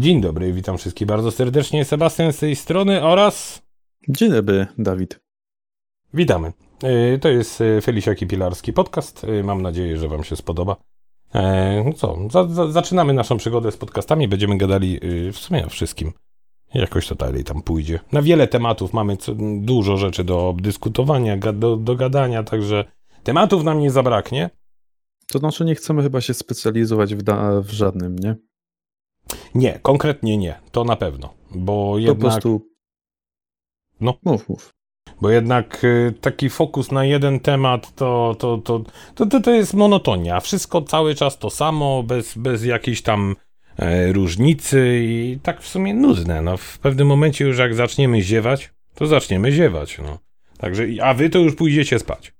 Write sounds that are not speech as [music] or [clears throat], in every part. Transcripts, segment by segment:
Dzień dobry, witam wszystkich bardzo serdecznie. Sebastian z tej strony oraz. Dzień dobry, Dawid. Witamy. E, to jest e, Felisiaki Pilarski podcast. E, mam nadzieję, że Wam się spodoba. No co, za, za, zaczynamy naszą przygodę z podcastami. Będziemy gadali w sumie o wszystkim. Jakoś to dalej tam pójdzie. Na wiele tematów mamy co, dużo rzeczy do dyskutowania, do, do gadania, także tematów nam nie zabraknie. To znaczy nie chcemy chyba się specjalizować w, w żadnym, nie? Nie, konkretnie nie, to na pewno, bo jednak... Po prostu... No. Mów, mów. Bo jednak y, taki fokus na jeden temat to, to, to, to, to, jest monotonia. Wszystko cały czas to samo, bez, bez jakiejś tam e, różnicy i tak w sumie nudne. No, w pewnym momencie już jak zaczniemy ziewać, to zaczniemy ziewać. No. Także, a wy to już pójdziecie spać.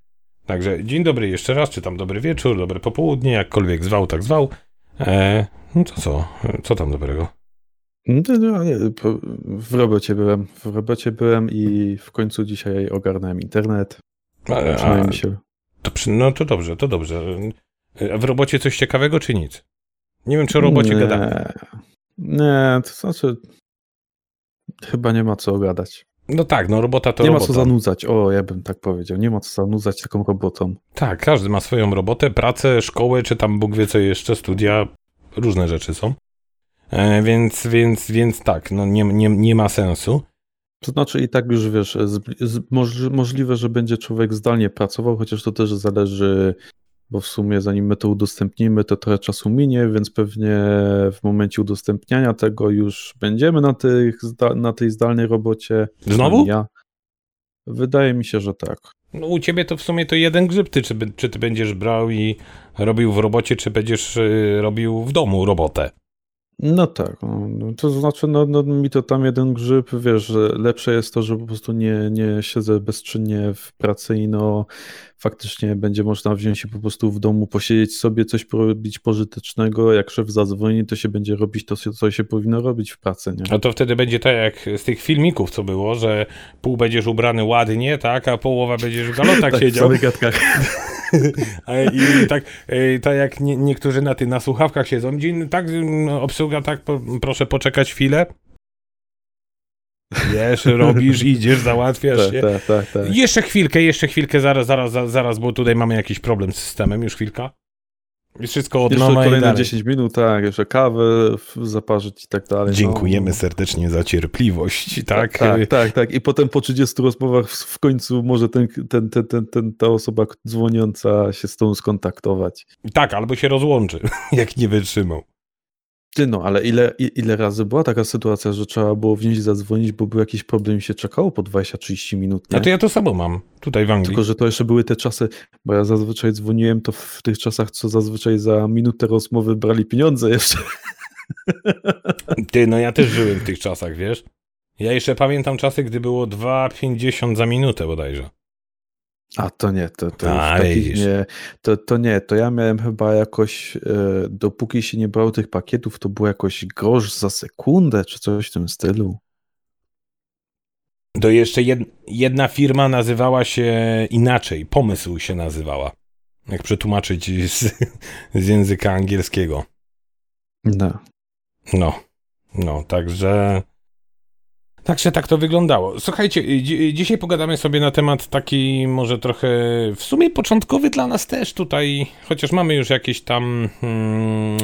Także dzień dobry jeszcze raz, czy tam dobry wieczór, dobre popołudnie, jakkolwiek zwał, tak zwał. E, no to co? Co tam dobrego? No, no, nie, w robocie byłem. W robocie byłem i w końcu dzisiaj ogarnąłem internet. A, a, się. To, no to dobrze, to dobrze. A w robocie coś ciekawego czy nic? Nie wiem, czy o robocie nie, gadamy. Nie, to znaczy chyba nie ma co gadać. No tak, no robota to Nie robota. ma co zanudzać, o ja bym tak powiedział, nie ma co zanudzać taką robotą. Tak, każdy ma swoją robotę, pracę, szkołę, czy tam Bóg wie co jeszcze, studia, różne rzeczy są. E, więc, więc, więc tak, no nie, nie, nie ma sensu. To znaczy i tak już wiesz, z, z, możliwe, że będzie człowiek zdalnie pracował, chociaż to też zależy, bo w sumie zanim my to udostępnimy, to trochę czasu minie, więc pewnie w momencie udostępniania tego już będziemy na, tych, na tej zdalnej robocie. Znowu? Ja. Wydaje mi się, że tak. No, u ciebie to w sumie to jeden grzyb, ty, czy, czy ty będziesz brał i robił w robocie, czy będziesz y, robił w domu robotę. No tak, no, no, to znaczy no, no, mi to tam jeden grzyb, wiesz, że lepsze jest to, że po prostu nie, nie siedzę bezczynnie w pracy i no faktycznie będzie można wziąć się po prostu w domu, posiedzieć sobie, coś porobić pożytecznego, jak szef zadzwoni, to się będzie robić to, co się powinno robić w pracy, nie? No to wtedy będzie tak jak z tych filmików, co było, że pół będziesz ubrany ładnie, tak, a połowa będziesz w galotach [laughs] tak, siedział. w. [laughs] [laughs] I tak, e, tak jak nie, niektórzy na tych na słuchawkach siedzą, dzień, tak, no, obsługa, tak, po, proszę poczekać chwilę. Wiesz, [laughs] robisz, idziesz, załatwiasz się. Tak, tak, tak. Jeszcze chwilkę, jeszcze chwilkę, zaraz, zaraz, zaraz, bo tutaj mamy jakiś problem z systemem, już chwilka. I wszystko od Jeszcze kolejne 10 minut, tak, jeszcze kawę zaparzyć i tak dalej. No. Dziękujemy no. serdecznie za cierpliwość, tak? Tak, tak, tak, tak. I potem po 30 rozmowach w końcu może ten, ten, ten, ten, ten, ta osoba dzwoniąca się z tą skontaktować. Tak, albo się rozłączy, [laughs] jak nie wytrzymał. Ty no, ale ile, ile razy była taka sytuacja, że trzeba było wnieść zadzwonić, bo był jakiś problem i się czekało po 20-30 minut, nie? A to ja to samo mam, tutaj w Anglii. Tylko, że to jeszcze były te czasy, bo ja zazwyczaj dzwoniłem, to w tych czasach, co zazwyczaj za minutę rozmowy brali pieniądze jeszcze. Ty, no ja też żyłem w tych czasach, wiesz? Ja jeszcze pamiętam czasy, gdy było 2,50 za minutę bodajże. A to nie, to, to, A, nie, to, to nie, to ja miałem chyba jakoś, e, dopóki się nie brało tych pakietów, to było jakoś grosz za sekundę, czy coś w tym stylu. To jeszcze jed, jedna firma nazywała się inaczej, pomysł się nazywała. Jak przetłumaczyć z, z języka angielskiego. No. No, no, także Także tak to wyglądało. Słuchajcie, dzi dzisiaj pogadamy sobie na temat taki może trochę w sumie początkowy dla nas też tutaj, chociaż mamy już jakieś tam hmm,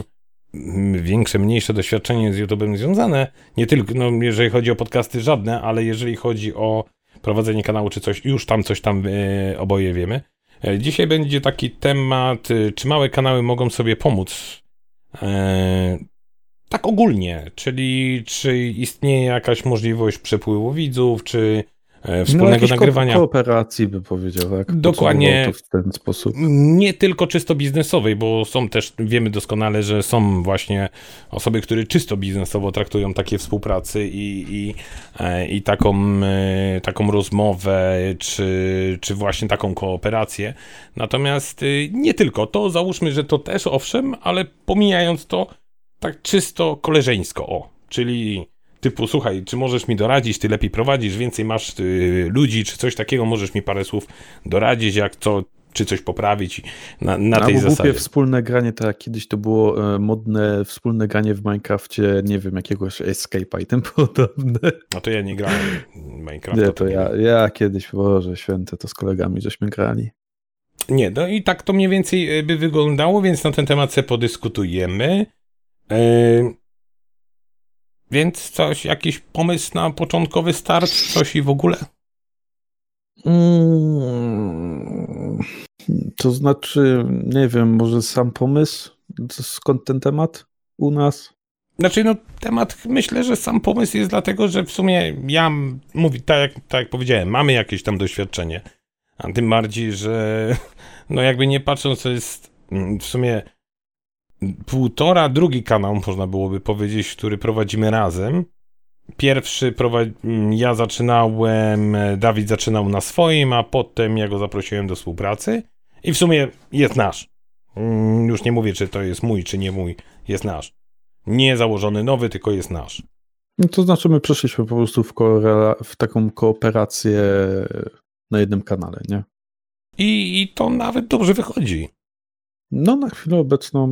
większe, mniejsze doświadczenie z YouTube'em związane. Nie tylko, no jeżeli chodzi o podcasty żadne, ale jeżeli chodzi o prowadzenie kanału czy coś, już tam coś tam e, oboje wiemy. E, dzisiaj będzie taki temat, czy małe kanały mogą sobie pomóc e, tak ogólnie, czyli czy istnieje jakaś możliwość przepływu widzów, czy e, wspólnego no, nagrywania. Ko kooperacji by powiedział, tak? Dokładnie. w ten sposób. Nie tylko czysto biznesowej, bo są też, wiemy doskonale, że są właśnie osoby, które czysto biznesowo traktują takie współpracy i, i, e, i taką, e, taką rozmowę, czy, czy właśnie taką kooperację. Natomiast nie tylko to, załóżmy, że to też owszem, ale pomijając to, tak czysto koleżeńsko, o, czyli typu, słuchaj, czy możesz mi doradzić, ty lepiej prowadzisz, więcej masz y, ludzi, czy coś takiego, możesz mi parę słów doradzić, jak co, czy coś poprawić na, na Albo tej głupie zasadzie. wspólne granie, tak jak kiedyś to było e, modne wspólne granie w Minecrafcie, nie wiem, jakiegoś Escape'a i tym [laughs] podobne. No to ja nie grałem Minecrafta. Nie, to ja, ja kiedyś, Boże święte, to z kolegami żeśmy grali. Nie, no i tak to mniej więcej y, by wyglądało, więc na ten temat sobie podyskutujemy. Yy, więc coś, jakiś pomysł na początkowy start, coś i w ogóle? Mm, to znaczy, nie wiem, może sam pomysł? Skąd ten temat u nas? Znaczy, no temat, myślę, że sam pomysł jest dlatego, że w sumie ja, mówię, tak jak, tak jak powiedziałem, mamy jakieś tam doświadczenie. A tym bardziej, że no jakby nie patrząc, to jest mm, w sumie półtora, drugi kanał, można byłoby powiedzieć, który prowadzimy razem. Pierwszy prowadzi, ja zaczynałem, Dawid zaczynał na swoim, a potem ja go zaprosiłem do współpracy i w sumie jest nasz. Mm, Już nie mówię, czy to jest mój, czy nie mój, jest nasz. Nie założony nowy, tylko jest nasz. No to znaczy, my przeszliśmy po prostu w, w taką kooperację na jednym kanale, nie? I, I to nawet dobrze wychodzi. No, na chwilę obecną,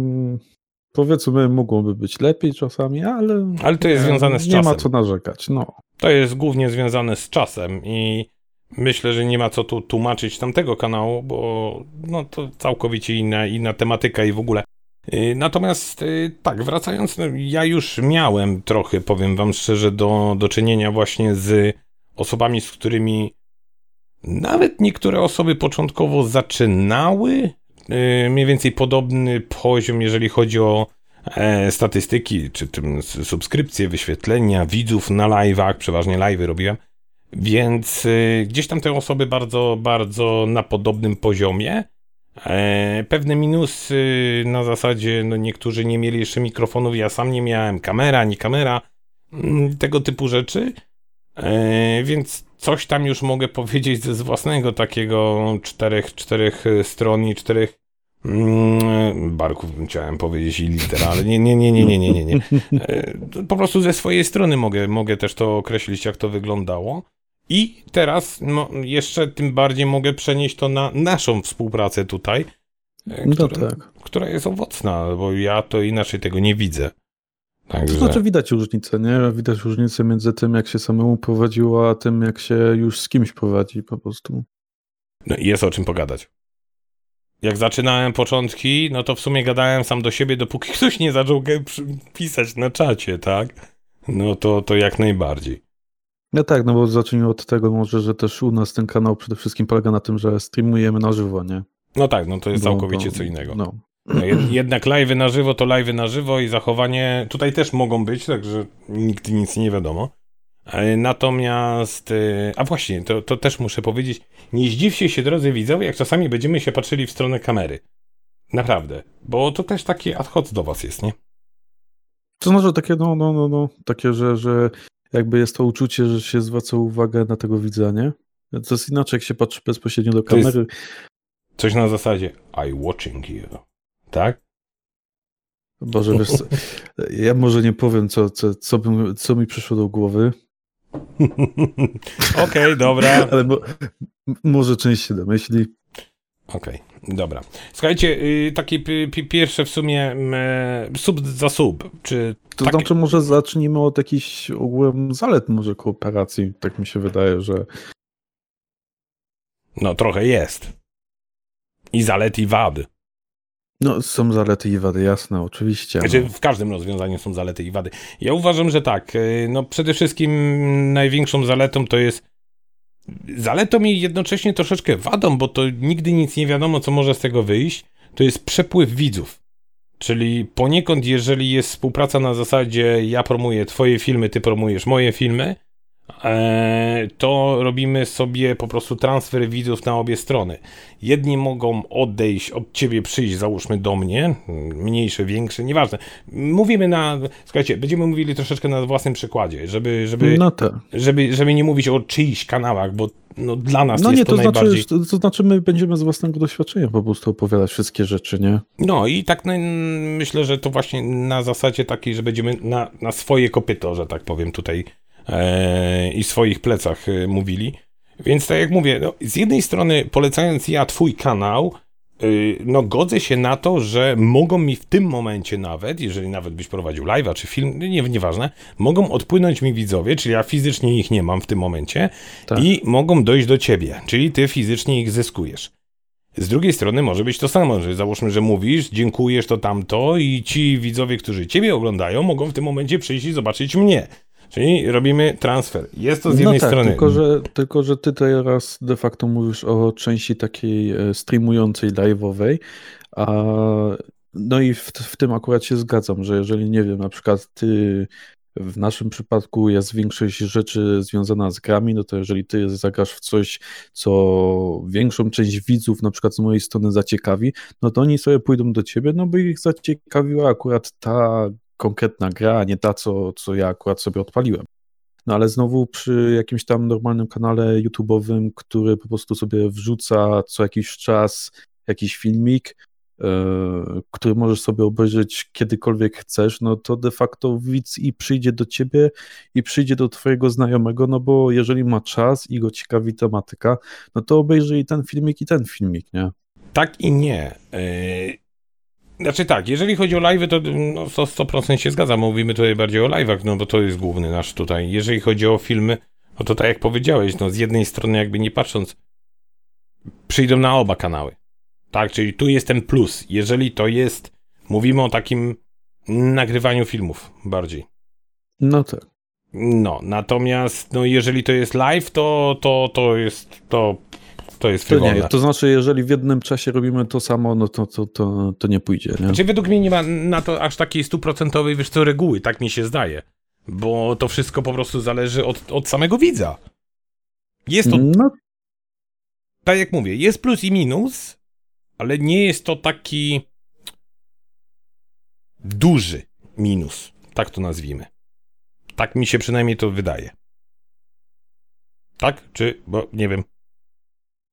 powiedzmy, mogłoby być lepiej czasami, ale. Ale to jest nie, związane z Nie czasem. ma co narzekać, no. To jest głównie związane z czasem i myślę, że nie ma co tu tłumaczyć tamtego kanału, bo no to całkowicie inna, inna tematyka i w ogóle. Yy, Natomiast yy, tak, wracając, no, ja już miałem trochę, powiem wam szczerze, do, do czynienia właśnie z osobami, z którymi nawet niektóre osoby początkowo zaczynały mniej więcej podobny poziom, jeżeli chodzi o e, statystyki, czy tym subskrypcje, wyświetlenia, widzów na live'ach, przeważnie live'y robiłem, więc y, gdzieś tam te osoby bardzo, bardzo na podobnym poziomie. E, pewne minusy na zasadzie, no niektórzy nie mieli jeszcze mikrofonów, ja sam nie miałem, kamera, nie kamera, mm, tego typu rzeczy, e, więc coś tam już mogę powiedzieć ze z własnego takiego czterech, czterech e, stron i czterech Mm, barków chciałem powiedzieć i liter, ale nie, nie, nie, nie, nie, nie, nie, nie. E, Po prostu ze swojej strony mogę, mogę też to określić, jak to wyglądało. I teraz no, jeszcze tym bardziej mogę przenieść to na naszą współpracę tutaj, e, No która, tak. która jest owocna, bo ja to inaczej tego nie widzę. To Także, znaczy widać różnicę, nie? Widać różnicę między tym, jak się samemu prowadziło, a tym, jak się już z kimś prowadzi po prostu. no, i jest o czym pogadać. Jak zaczynałem początki, no to w sumie gadałem sam do siebie, dopóki [laughs] ktoś nie zaczął pisać na czacie, tak? No to, to jak najbardziej. No tak, no bo zacznijmy od tego może, że też u nas ten kanał przede wszystkim polega na tym, że streamujemy na żywo, nie? No tak, no to jest Bo- całkowicie bo- co innego. No. No, jed- jednak live'y na żywo to live'y na żywo i zachowanie tutaj też mogą być, także nigdy nic nie wiadomo. E, Natomiast, e, a właśnie, to, to też muszę powiedzieć, nie zdziwcie się drodzy widzowie, jak czasami będziemy się patrzyli w stronę kamery. Naprawdę, bo to też takie ad hoc do was jest, nie? To znaczy takie, no, no, no, no, takie, że, że jakby jest to uczucie, że się zwraca uwagę na tego widza, nie? To jest inaczej, jak się patrzy bezpośrednio do kamery. Coś na zasadzie I watching you, tak? Boże, wiesz co, ja może nie powiem, co, co, co, bym, co mi przyszło do głowy, [laughs] Okej, dobra. [laughs] ale m- może część się domyśli. Okej, dobra. Słuchajcie, y, takie pi- pi- pierwsze w sumie sub za sub, czy To Tak. znaczy, może zacznijmy od jakichś ogółem zalet może kooperacji. Tak mi się wydaje, że No, trochę jest. I zalet, i wad. No, są zalety i wady, jasne, oczywiście. Znaczy, no. w każdym rozwiązaniu są zalety i wady. Ja uważam, że tak. y, No, przede wszystkim największą zaletą to jest. Zaletą i jednocześnie troszeczkę wadą, bo to nigdy nic nie wiadomo, co może z tego wyjść. To jest przepływ widzów. Czyli poniekąd, jeżeli jest współpraca na zasadzie ja promuję twoje filmy, ty promujesz moje filmy, to robimy sobie po prostu transfer widzów na obie strony. Jedni mogą odejść od ciebie, przyjść, załóżmy do mnie, mniejsze, większe, nieważne. Mówimy na, słuchajcie, będziemy mówili troszeczkę na własnym przykładzie, żeby, żeby, No tak. żeby, żeby nie mówić o czyichś kanałach, bo no, dla nas No jest nie, to, to znaczy, najbardziej... to, to znaczy my będziemy z własnego doświadczenia po prostu opowiadać wszystkie rzeczy, nie? No i tak no, myślę, że to właśnie na zasadzie takiej, że będziemy na, na swoje kopyto, że tak powiem tutaj e, i swoich plecach e, mówili. Więc tak jak mówię, no, z jednej strony polecając ja twój kanał, y, no godzę się na to, że mogą mi w tym momencie nawet, jeżeli nawet byś prowadził live'a czy film, nie, nieważne, mogą odpłynąć mi widzowie, czyli ja fizycznie ich nie mam w tym momencie tak. i mogą dojść do ciebie, czyli ty fizycznie ich zyskujesz. Z drugiej strony może być to samo, że załóżmy, że mówisz, dziękujesz to tamto i ci widzowie, którzy ciebie oglądają, mogą w tym momencie przyjść i zobaczyć mnie. Czyli robimy transfer. Jest to z jednej no tak, strony. Tylko że, tylko, że ty teraz de facto mówisz o części takiej e, streamującej, live'owej, a no i w, w tym akurat się zgadzam, że jeżeli nie wiem, na przykład ty w naszym przypadku jest większość rzeczy związana z grami, no to jeżeli ty zagrasz w coś, co większą część widzów na przykład z mojej strony zaciekawi, no to oni sobie pójdą do ciebie, no bo ich zaciekawiła akurat ta konkretna gra, a nie ta, co, co ja akurat sobie odpaliłem. No ale znowu przy jakimś tam normalnym kanale YouTube'owym, który po prostu sobie wrzuca co jakiś czas jakiś filmik, yy, który możesz sobie obejrzeć kiedykolwiek chcesz, no to de facto widz i przyjdzie do ciebie i przyjdzie do twojego znajomego, no bo jeżeli ma czas i go ciekawi tematyka, no to obejrzy i ten filmik i ten filmik, nie? Tak i nie. Yy, znaczy tak, jeżeli chodzi o live, to no, 100% się zgadzam. Mówimy tutaj bardziej o live'ach, no bo to jest główny nasz tutaj. Jeżeli chodzi o filmy, no to tak jak powiedziałeś, no z jednej strony jakby nie patrząc, przyjdą na oba kanały. Tak, czyli tu jest ten plus. Jeżeli to jest, mówimy o takim nagrywaniu filmów bardziej. No tak. No, natomiast no jeżeli to jest live, to, to, to jest to to jest to nie, to znaczy, jeżeli w jednym czasie robimy to samo, no to, to, to, to nie pójdzie. Nie? Znaczy, według mnie nie ma na to aż takiej stuprocentowej, wiesz co, reguły, tak mi się zdaje. Bo to wszystko po prostu zależy od, od samego widza. Jest to... No. Tak jak mówię, jest plus i minus, ale nie jest to taki duży minus, tak to nazwijmy. Tak mi się przynajmniej to wydaje. Tak? Czy, bo nie wiem.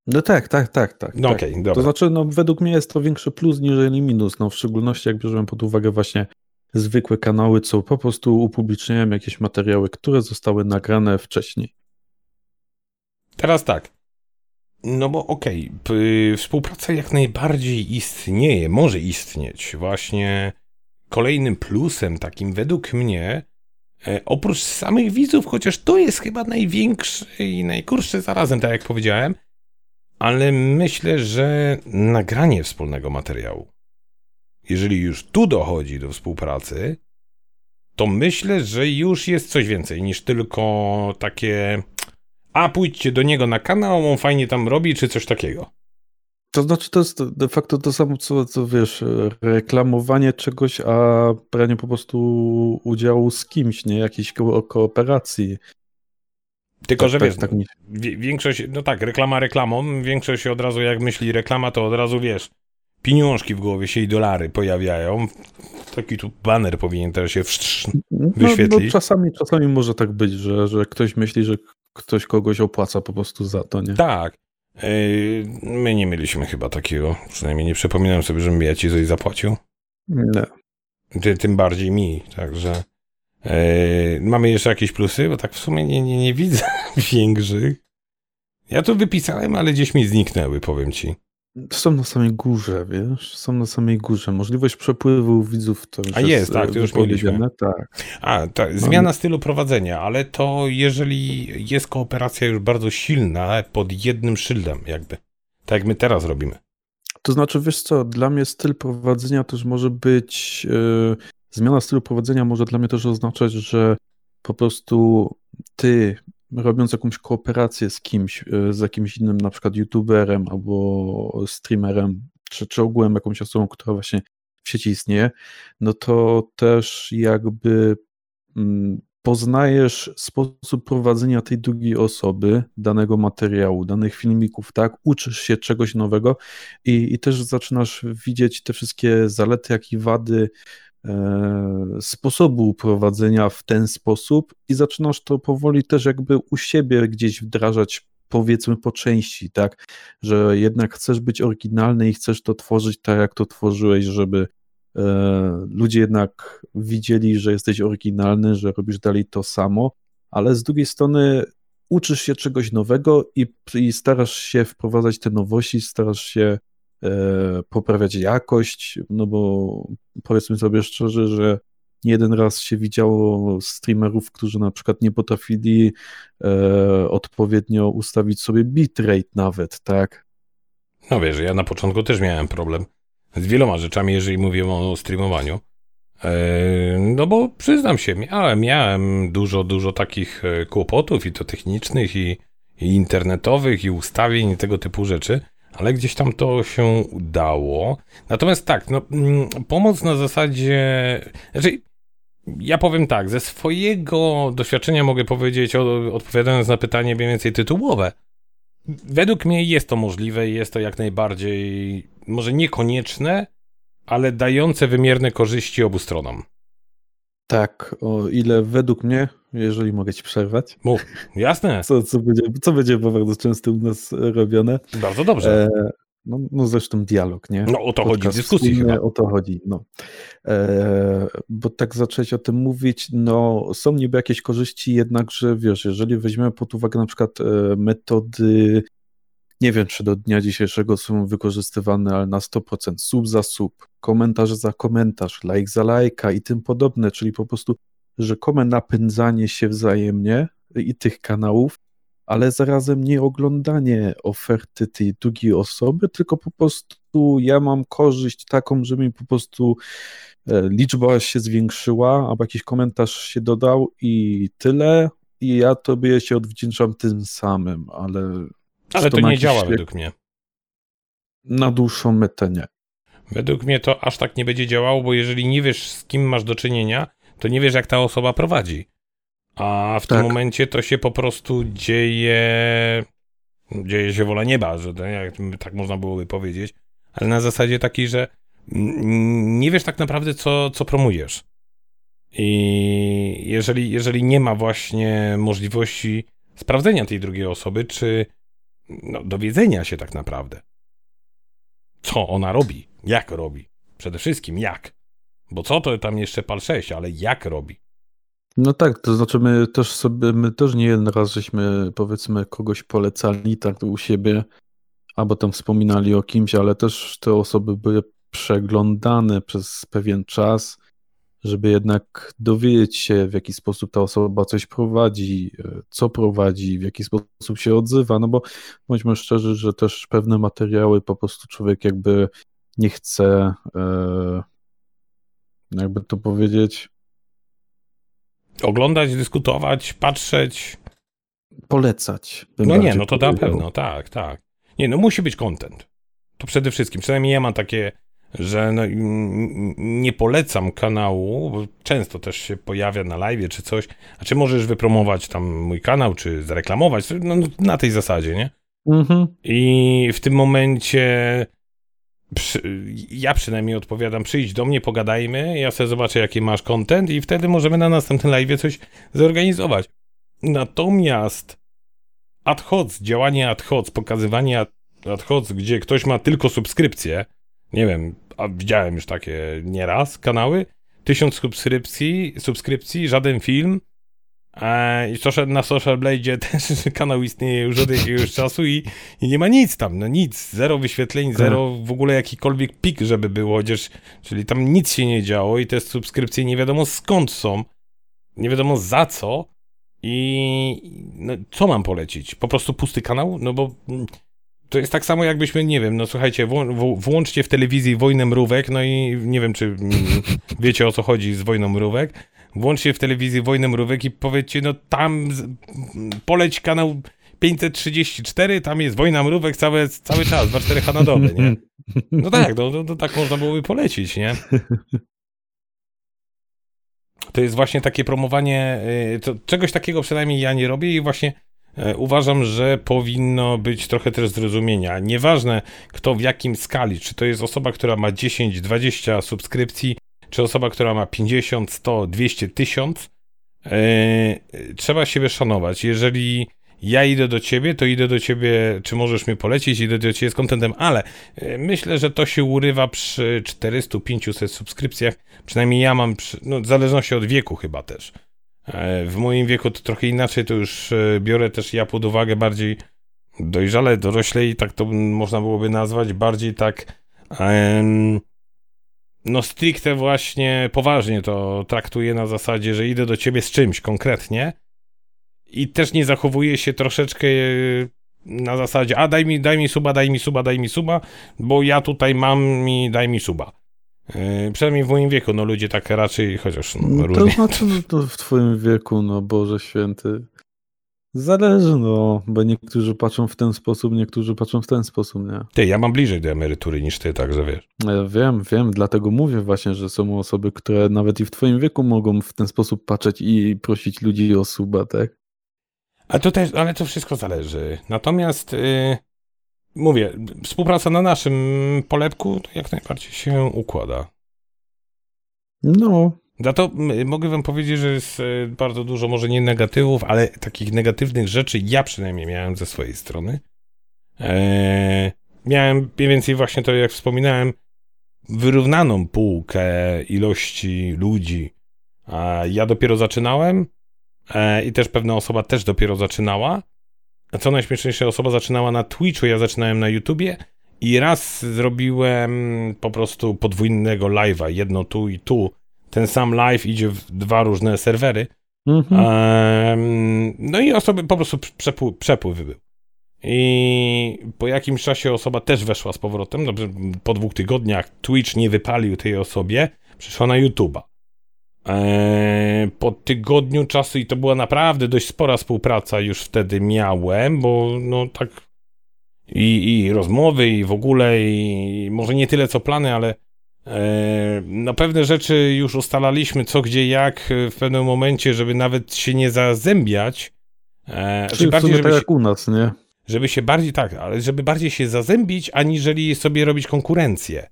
No tak, tak, tak, tak. No tak. okay, dobra. To znaczy, no według mnie jest to większy plus niż minus, no w szczególności jak bierzemy pod uwagę właśnie zwykłe kanały, co po prostu upubliczniają jakieś materiały, które zostały nagrane wcześniej. Teraz tak. No bo okej, okay, współpraca jak najbardziej istnieje, może istnieć. Właśnie kolejnym plusem takim według mnie, e, oprócz samych widzów, chociaż to jest chyba największy i najkurszy zarazem, tak jak powiedziałem, ale myślę, że nagranie wspólnego materiału, jeżeli już tu dochodzi do współpracy, to myślę, że już jest coś więcej niż tylko takie a pójdźcie do niego na kanał, on fajnie tam robi, czy coś takiego. To znaczy, to jest de facto to samo, co, co wiesz, reklamowanie czegoś, a branie po prostu udziału z kimś, nie? Jakiejś ko kooperacji. Tylko, tak, że tak, wiesz, tak, większość, no tak, reklama reklamą, większość od razu jak myśli reklama, to od razu wiesz, pieniążki w głowie się i dolary pojawiają. Taki tu banner powinien teraz się wyświetlić. No, no, czasami, czasami może tak być, że, że ktoś myśli, że ktoś kogoś opłaca po prostu za to, nie? Tak. My nie mieliśmy chyba takiego, przynajmniej nie przypominam sobie, żebym ja ci coś zapłacił. Nie. Ty, tym bardziej mi, także... Yy, mamy jeszcze jakieś plusy, bo tak w sumie nie, nie, nie widzę [laughs] większych. Ja to wypisałem, ale gdzieś mi zniknęły, powiem ci. Są na samej górze, wiesz? Są na samej górze. Możliwość przepływu widzów to już A jest, tak, to już mieliśmy. Tak. A, ta, zmiana stylu prowadzenia, ale to jeżeli jest kooperacja już bardzo silna pod jednym szyldem jakby. Tak jak my teraz robimy. To znaczy, wiesz co, dla mnie styl prowadzenia też może być... Zmiana stylu prowadzenia może dla mnie też oznaczać, że po prostu ty, robiąc jakąś kooperację z kimś, e, z jakimś innym, na przykład youtuberem albo streamerem, czy, czy ogółem jakąś osobą, która właśnie w sieci istnieje, no to też jakby mm, poznajesz sposób prowadzenia tej drugiej osoby, danego materiału, danych filmików, tak? Uczysz się czegoś nowego i, i też zaczynasz widzieć te wszystkie zalety, jak i wady sposobu prowadzenia w ten sposób i zaczynasz to powoli też jakby u siebie gdzieś wdrażać, powiedzmy po części, tak, że jednak chcesz być oryginalny i chcesz to tworzyć tak, jak to tworzyłeś, żeby e, ludzie jednak widzieli, że jesteś oryginalny, że robisz dalej to samo, ale z drugiej strony uczysz się czegoś nowego i, i starasz się wprowadzać te nowości, starasz się poprawiać jakość, no bo powiedzmy sobie szczerze, że nie jeden raz się widziało streamerów, którzy na przykład nie potrafili e, odpowiednio ustawić sobie bitrate nawet, tak? No wiesz, ja na początku też miałem problem z wieloma rzeczami, jeżeli mówię o streamowaniu. E, no bo przyznam się, miałem, miałem dużo, dużo takich e, kłopotów i to technicznych, i, i internetowych, i ustawień, i tego typu rzeczy, ale gdzieś tam to się udało. Natomiast tak, no, mm, pomoc na zasadzie. Znaczy, ja powiem tak, ze swojego doświadczenia mogę powiedzieć, odpowiadając na pytanie mniej więcej tytułowe. Według mnie jest to możliwe i jest to jak najbardziej, może niekonieczne, ale dające wymierne korzyści obu stronom. Tak, o ile według mnie, jeżeli mogę ci przerwać. Mów, jasne. [laughs] Co, co, będzie, co będzie bardzo często u nas robione. Bardzo dobrze. E, no, no zresztą dialog, nie? No o to Podcast chodzi w dyskusji chyba. O to chodzi, no. E, bo tak zacząć o tym mówić, no są niby jakieś korzyści, jednakże wiesz, jeżeli weźmiemy pod uwagę na przykład e, metody, nie wiem czy do dnia dzisiejszego są wykorzystywane, ale na 100% sub za sub, komentarz za komentarz, like za lajka i tym podobne, czyli po prostu rzekome napędzanie się wzajemnie i tych kanałów, ale zarazem nie oglądanie oferty tej drugiej osoby, tylko po prostu ja mam korzyść taką, że mi po prostu e, liczba się zwiększyła, albo jakiś komentarz się dodał i tyle. I ja tobie się odwdzięczam tym samym, ale. Ale to, to nie działa według mnie. Na dłuższą metę nie. Według mnie to aż tak nie będzie działało, bo jeżeli nie wiesz, z kim masz do czynienia, to nie wiesz, jak ta osoba prowadzi. A w tak. tym momencie to się po prostu dzieje. Dzieje się wola nieba, że tak można byłoby powiedzieć, ale na zasadzie takiej, że nie wiesz tak naprawdę, co, co promujesz. I jeżeli, jeżeli nie ma właśnie możliwości sprawdzenia tej drugiej osoby, czy no, dowiedzenia się tak naprawdę, co ona robi, jak robi, przede wszystkim jak. Bo co to tam jeszcze pal 6, ale jak robi. No tak, to znaczy my też sobie, my też nie jeden raz żeśmy powiedzmy kogoś polecali tak u siebie, albo tam wspominali o kimś, ale też te osoby były przeglądane przez pewien czas, żeby jednak dowiedzieć się, w jaki sposób ta osoba coś prowadzi, co prowadzi, w jaki sposób się odzywa, no bo bądźmy szczerzy, że też pewne materiały po prostu człowiek jakby nie chce, e, jakby to powiedzieć, Oglądać, dyskutować, patrzeć. Polecać. No nie, no to na pewno, tak, tak. Nie, no musi być content. To przede wszystkim. Przynajmniej ja mam takie, że no, nie polecam kanału, bo często też się pojawia na live czy coś. A czy możesz wypromować tam mój kanał, czy zareklamować? No, na tej zasadzie, nie? Mhm. I w tym momencie przy, ja przynajmniej odpowiadam, przyjdź do mnie, pogadajmy, ja sobie zobaczę, jaki masz content i wtedy możemy na następnym live coś zorganizować. Natomiast ad hoc, działanie ad hoc, pokazywanie ad hoc, gdzie ktoś ma tylko subskrypcję, nie wiem, a widziałem już takie nieraz kanały, tysiąc subskrypcji, subskrypcji, żaden film, i social, na Social Blade [laughs] też kanał istnieje już od jakiegoś czasu i, i, nie ma nic tam, no nic, zero wyświetleń, tak. zero w ogóle jakikolwiek pik, żeby było, chociaż, czyli tam nic się nie działo i te subskrypcje nie wiadomo skąd są, nie wiadomo za co i no, co mam polecić? Po prostu pusty kanał? No bo mm, to jest tak samo jakbyśmy, nie wiem, no słuchajcie, włączcie w telewizji Wojnę Mrówek, no i nie wiem, czy [laughs] wiecie o co chodzi z Wojną Mrówek, włączcie w telewizji Wojnę Mrówek i powiedzcie, no tam poleć kanał 534, tam jest Wojna Mrówek cały, cały czas, 24 na dobę, nie? No tak, no, no, no tak można byłoby polecić, nie? To jest właśnie takie promowanie, y, to, czegoś takiego przynajmniej ja nie robię i właśnie uważam, że powinno być trochę też zrozumienia. Nieważne kto w jakim skali, czy to jest osoba, która ma 10, 20 subskrypcji, czy osoba, która ma 50, 100, 200, 1000, yy, trzeba siebie szanować. Jeżeli ja idę do ciebie, to idę do ciebie, czy możesz mnie polecić, idę do ciebie z kontentem, ale yy, myślę, że to się urywa przy 400-500 subskrypcjach. Przynajmniej ja mam, przy, no, w zależności od wieku chyba też. Yy, w moim wieku to trochę inaczej, to już yy, biorę też ja pod uwagę bardziej dojrzale, doroślej, tak to można byłoby nazwać, bardziej tak em, no stricte właśnie poważnie to traktuję na zasadzie, że idę do ciebie z czymś konkretnie i też nie zachowuję się troszeczkę e, na zasadzie, a daj mi, daj mi suba, daj mi suba, daj mi suba, bo ja tutaj mam i daj mi suba. Yy, przynajmniej w moim wieku, no ludzie tak raczej, chociaż no, No, różnie. to znaczy, no, to w twoim wieku, no Boże Święty. Zależy, no, bo niektórzy patrzą w ten sposób, niektórzy patrzą w ten sposób, nie? Ty, ja mam bliżej do emerytury niż ty, także wiesz. Ja wiem, wiem, dlatego mówię właśnie, że są osoby, które nawet i w twoim wieku mogą w ten sposób patrzeć i prosić ludzi o suba, tak? A to też, ale to wszystko zależy. Natomiast yy, mówię, współpraca na naszym polepku to jak najbardziej się układa. No, Za to mogę wam powiedzieć, że jest e, bardzo dużo, może nie negatywów, ale takich negatywnych rzeczy ja przynajmniej miałem ze swojej strony. Eee, miałem mniej więcej właśnie to, jak wspominałem, wyrównaną półkę ilości ludzi. A ja dopiero zaczynałem e, i też pewna osoba też dopiero zaczynała. Co najśmieszniejsze, osoba zaczynała na Twitchu, ja zaczynałem na YouTubie i raz zrobiłem po prostu podwójnego live'a, jedno tu i tu. Ten sam live idzie w dwa różne serwery. mhm. Em, no i osoby po prostu przepływ, przepływ był. I po jakimś czasie osoba też weszła z powrotem. Dobrze, po dwóch tygodniach Twitch nie wypalił tej osobie, przeszła na YouTube'a. Eee, po tygodniu czasu, i to była naprawdę dość spora współpraca, już wtedy miałem, bo no tak. I, i rozmowy, i w ogóle, i może nie tyle co plany, ale e, no pewne rzeczy już ustalaliśmy, co, gdzie, jak e, w pewnym momencie, żeby nawet się nie zazębiać. E, Czyli czy bardziej, żeby tak się, jak u nas, nie? żeby się bardziej, tak, ale żeby bardziej się zazębić, aniżeli sobie robić konkurencję.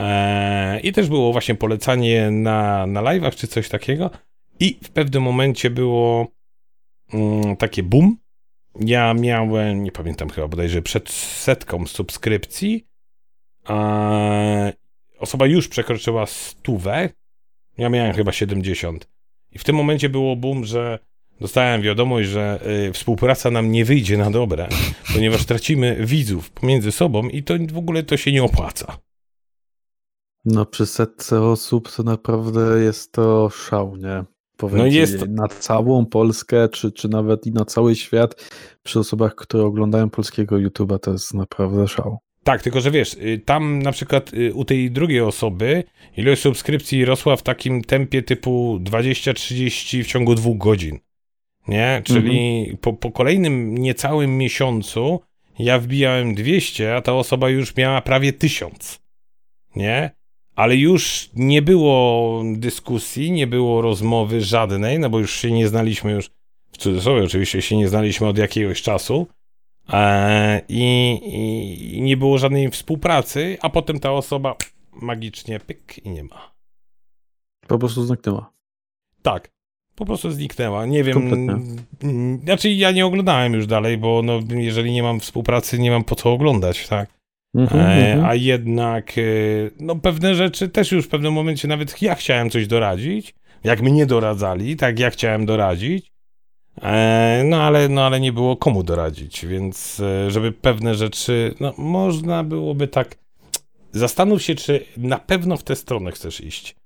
Eee, I też było właśnie polecanie na, na live'ach czy coś takiego. I w pewnym momencie było mm, takie boom. Ja miałem, nie pamiętam chyba bodajże przed setką subskrypcji. Eee, osoba już przekroczyła stówę. Ja miałem chyba 70. I w tym momencie było boom, że dostałem wiadomość, że y, współpraca nam nie wyjdzie na dobre, ponieważ tracimy widzów pomiędzy sobą i to w ogóle to się nie opłaca. No przy setce osób to naprawdę jest to szał, nie? Powiem No jest na całą Polskę, czy, czy nawet i na cały świat, przy osobach, które oglądają polskiego YouTube'a, to jest naprawdę szał. Tak, tylko że wiesz, y, tam na przykład y, u tej drugiej osoby ilość subskrypcji rosła w takim tempie typu 20-30 w ciągu dwóch godzin. Nie? Czyli po, po kolejnym niecałym miesiącu ja wbijałem 200, a ta osoba już miała prawie 1000. Nie? Ale już nie było dyskusji, nie było rozmowy żadnej, no bo już się nie znaliśmy już, w cudzysłowie oczywiście się nie znaliśmy od jakiegoś czasu. E, i, i, nie było żadnej współpracy, a potem ta osoba magicznie pyk i nie ma. Po prostu zniknęła. Tak, po prostu zniknęła. Nie wiem. Kompletnie. Znaczy, ja nie oglądałem już dalej, bo no, jeżeli nie mam współpracy, nie mam po co oglądać, tak? Mhm, E, mhm. a jednak, e, no pewne rzeczy też już w pewnym momencie nawet ja chciałem coś doradzić, jak mnie doradzali, tak ja chciałem doradzić, e, no ale, no ale nie było komu doradzić, więc żeby pewne rzeczy, no można byłoby tak, zastanów się, czy na pewno w tę stronę chcesz iść.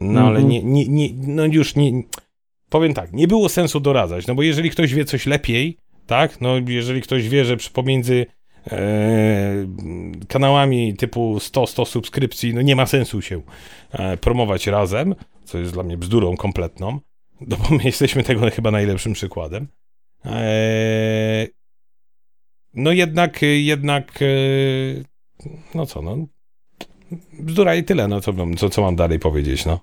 No ale Mhm. nie, nie, nie, no już nie, powiem tak, nie było sensu doradzać, no bo jeżeli ktoś wie coś lepiej, tak, no jeżeli ktoś wie, że pomiędzy kanałami typu 100-100 subskrypcji, no nie ma sensu się e, promować razem, co jest dla mnie bzdurą kompletną, no bo my jesteśmy tego chyba najlepszym przykładem. E, no jednak, jednak, e, no co, no, bzdura i tyle, no co, co, co mam dalej powiedzieć, no.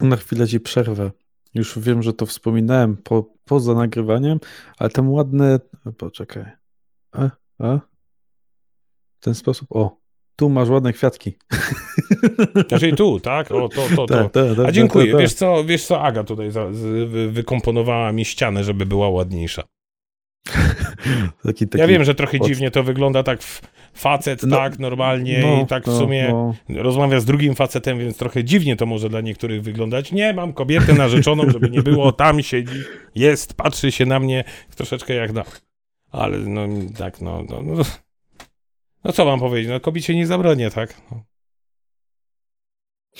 Na chwilę ci przerwę. Już wiem, że to wspominałem po, poza nagrywaniem, ale tam ładne. Poczekaj. A, a? W ten sposób. O, tu masz ładne kwiatki. [laughs] Znaczy tu, tak? O, to, to, to. Tak, tak, tak, A dziękuję. Wiesz co, wiesz co, Aga tutaj za, z, wy, wykomponowała mi ścianę, żeby była ładniejsza. [laughs] Taki, taki... Ja wiem, że trochę pod- dziwnie to wygląda tak w facet, No, tak, normalnie no, i tak w no, sumie no. rozmawia z drugim facetem, więc trochę dziwnie to może dla niektórych wyglądać. Nie, mam kobietę narzeczoną, żeby nie było, tam siedzi, jest, patrzy się na mnie troszeczkę jak na... Ale no tak, no, no, no, no co mam powiedzieć, no kobiecie nie zabronię, tak? No.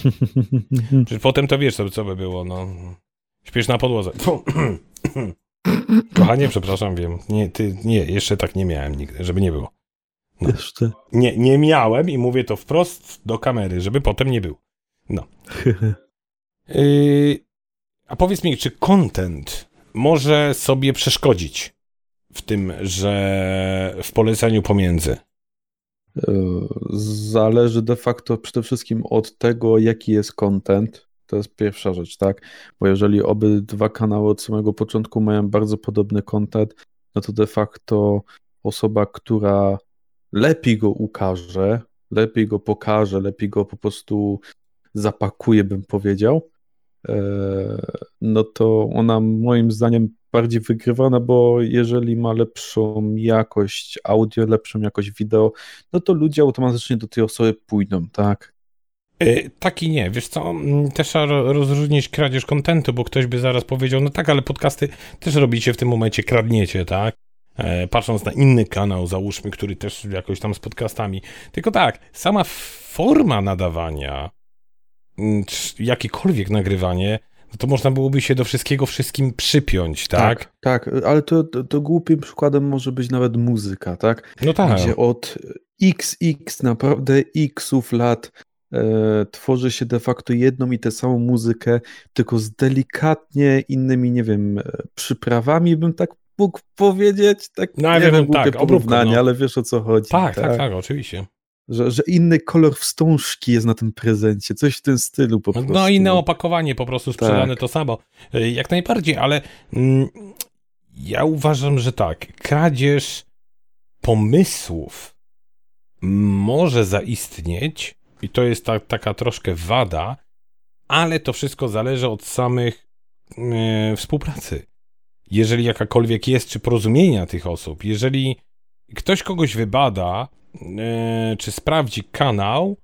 [laughs] Czy potem to wiesz, co, co by było, no. Śpiesz na podłodze. [clears throat] Kochanie, przepraszam, wiem. Nie, ty, nie, jeszcze tak nie miałem nigdy, żeby nie było. No. Jeszcze. Nie, nie miałem i mówię to wprost do kamery, żeby potem nie było. No. Yy, [laughs] a powiedz mi, czy content może sobie przeszkodzić w tym, że w polecaniu pomiędzy? E, zależy de facto przede wszystkim od tego, jaki jest content. To jest pierwsza rzecz, tak? Bo jeżeli obydwa kanały od samego początku mają bardzo podobny content, no to de facto osoba, która lepiej go ukaże, lepiej go pokaże, lepiej go po prostu zapakuje, bym powiedział, no to ona moim zdaniem bardziej wygrywana, bo jeżeli ma lepszą jakość audio, lepszą jakość wideo, no to ludzie automatycznie do tej osoby pójdą, tak? Yy, tak i nie, wiesz co, też trzeba rozróżnić kradzież kontentu, bo ktoś by zaraz powiedział, no tak, ale podcasty też robicie w tym momencie, kradniecie, tak? E, patrząc na inny kanał, załóżmy, który też jakoś tam z podcastami. Tylko tak, sama forma nadawania, jakiekolwiek nagrywanie, no to można byłoby się do wszystkiego wszystkim przypiąć, tak? Tak, tak ale to, to, to głupim przykładem może być nawet muzyka, tak? No tak. Gdzie od XX, naprawdę xów lat e, tworzy się de facto jedną i tę samą muzykę, tylko z delikatnie innymi, nie wiem, e, przyprawami, bym tak mógł powiedzieć. Tak, no, nie wiem, tak, porównanie, no. ale wiesz o co chodzi. Tak, tak, tak, tak oczywiście. Że, że inny kolor wstążki jest na tym prezencie, coś w tym stylu po no, prostu. No inne opakowanie po prostu sprzedane tak. to samo. Y, jak najbardziej, ale mm, ja uważam, że tak, kradzież pomysłów może zaistnieć i to jest ta, taka troszkę wada, ale to wszystko zależy od samych yy, współpracy jeżeli jakakolwiek jest, czy porozumienia tych osób, jeżeli ktoś kogoś wybada, czy sprawdzi kanał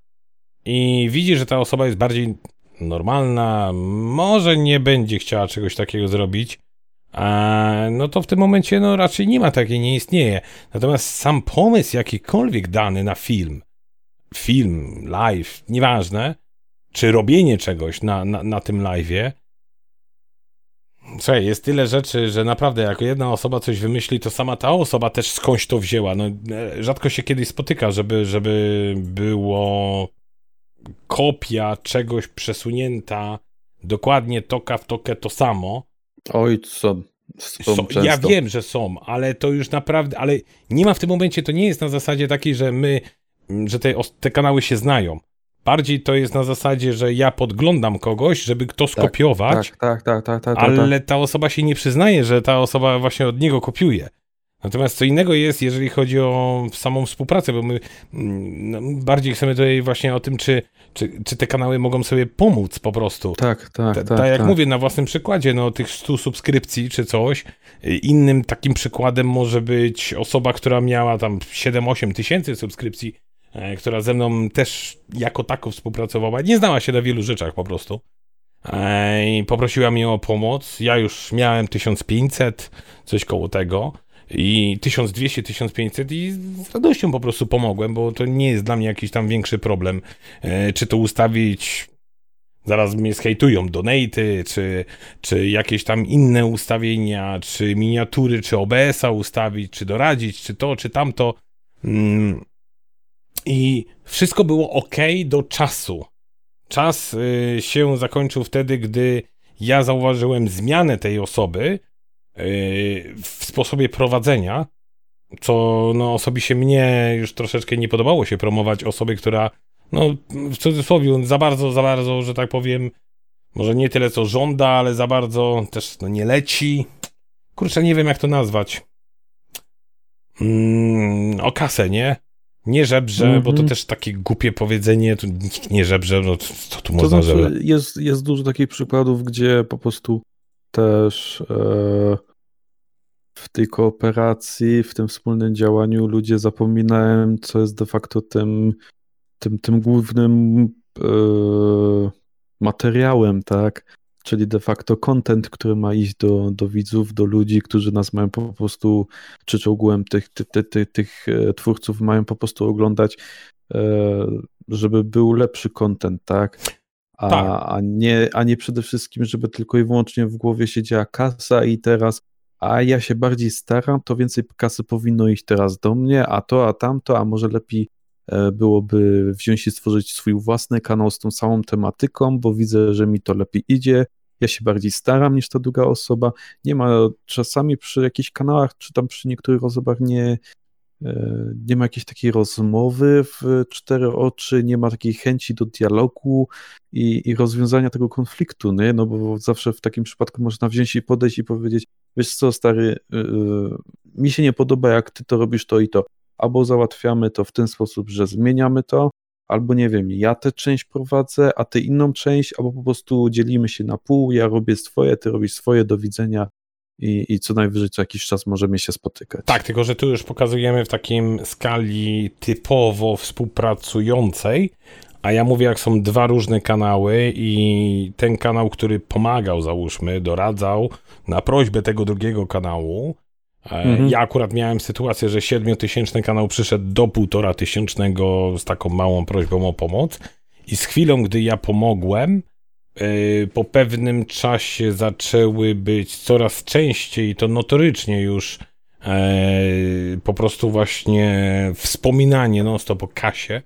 i widzi, że ta osoba jest bardziej normalna, może nie będzie chciała czegoś takiego zrobić, a, no to w tym momencie no raczej nie ma takiej, nie istnieje. Natomiast sam pomysł jakikolwiek dany na film, film, live, nieważne, czy robienie czegoś na, na, na tym live'ie, Słuchaj, jest tyle rzeczy, że naprawdę jak jedna osoba coś wymyśli, to sama ta osoba też skądś to wzięła. No, e, rzadko się kiedyś spotyka, żeby, żeby było kopia czegoś przesunięta dokładnie toka w tokę to samo. Oj, co? Są, ja wiem, że są, ale to już naprawdę, ale nie ma w tym momencie, to nie jest na zasadzie takiej, że my, że te, te kanały się znają. Bardziej to jest na zasadzie, że ja podglądam kogoś, żeby kto tak, skopiować, tak, tak, tak, tak, tak, ale ta osoba się nie przyznaje, że ta osoba właśnie od niego kopiuje. Natomiast co innego jest, jeżeli chodzi o samą współpracę, bo my no, bardziej chcemy tutaj właśnie o tym, czy, czy, czy te kanały mogą sobie pomóc po prostu. Tak, tak, tak. Tak jak tak. mówię na własnym przykładzie, no tych 100 subskrypcji czy coś, innym takim przykładem może być osoba, która miała tam 7-8 tysięcy subskrypcji, która ze mną też jako tako współpracowała. Nie znała się na wielu rzeczach po prostu. E, I poprosiła mnie o pomoc. Ja już miałem 1500, coś koło tego. I 1200, 1500 i z radością po prostu pomogłem, bo to nie jest dla mnie jakiś tam większy problem. E, czy to ustawić zaraz mnie zhejtują donaty, czy, czy jakieś tam inne ustawienia, czy miniatury, czy OBS-a ustawić, czy doradzić, czy to, czy tamto. Mm, i wszystko było ok do czasu. Czas y, się zakończył wtedy, gdy ja zauważyłem zmianę tej osoby y, w sposobie prowadzenia, co no, osobiście mnie już troszeczkę nie podobało się promować osoby, która, no w cudzysłowie, za bardzo, za bardzo, że tak powiem, może nie tyle co żąda, ale za bardzo też no, nie leci. Kurczę, nie wiem jak to nazwać. Mm, o kasę, nie? Nie żebrze, mm -hmm. bo to mhm. też takie głupie powiedzenie, tu nikt nie żebrze, no co tu to można znaczy, żebrze? Jest, jest dużo takich przykładów, gdzie po prostu też e, w tej kooperacji, w tym wspólnym działaniu ludzie zapominają, co jest de facto tym, tym, tym głównym e, materiałem, tak? Czyli de facto content, który ma iść do, do widzów, do ludzi, którzy nas mają po prostu, czy czołgłem tych, ty, ty, ty, tych e, twórców mają po prostu oglądać, e, żeby był lepszy content, tak? A, tak. a, nie, a nie przede wszystkim, żeby tylko i wyłącznie w głowie siedziała kasa i teraz a ja się bardziej staram, to więcej kasy powinno iść teraz do mnie, a to, a tamto, a może lepiej byłoby wziąć i stworzyć swój własny kanał z tą samą tematyką, bo widzę, że mi to lepiej idzie, ja się bardziej staram niż ta druga osoba. Nie ma czasami przy jakichś kanałach, czy tam przy niektórych osobach nie, e, nie ma jakiejś takiej rozmowy w cztery oczy, nie ma takiej chęci do dialogu i, i rozwiązania tego konfliktu, nie? no bo zawsze w takim przypadku można wziąć i podejść i powiedzieć, wiesz co stary, yy, mi się nie podoba jak ty to robisz to i to, albo załatwiamy to w ten sposób, że zmieniamy to, albo nie wiem, ja tę część prowadzę, a ty inną część, albo po prostu dzielimy się na pół, ja robię swoje, ty robisz swoje, do widzenia i, i co najwyżej co jakiś czas możemy się spotykać. Tak, tylko że tu już pokazujemy w takim skali typowo współpracującej, a ja mówię, jak są dwa różne kanały i ten kanał, który pomagał, załóżmy, doradzał na prośbę tego drugiego kanału, Mhm. Ja akurat miałem sytuację, że siedmiotysięczny kanał przyszedł do półtora tysięcznego z taką małą prośbą o pomoc i z chwilą, gdy ja pomogłem, e, po pewnym czasie zaczęły być coraz częściej, to notorycznie już e, po prostu właśnie wspominanie non stop o kasie,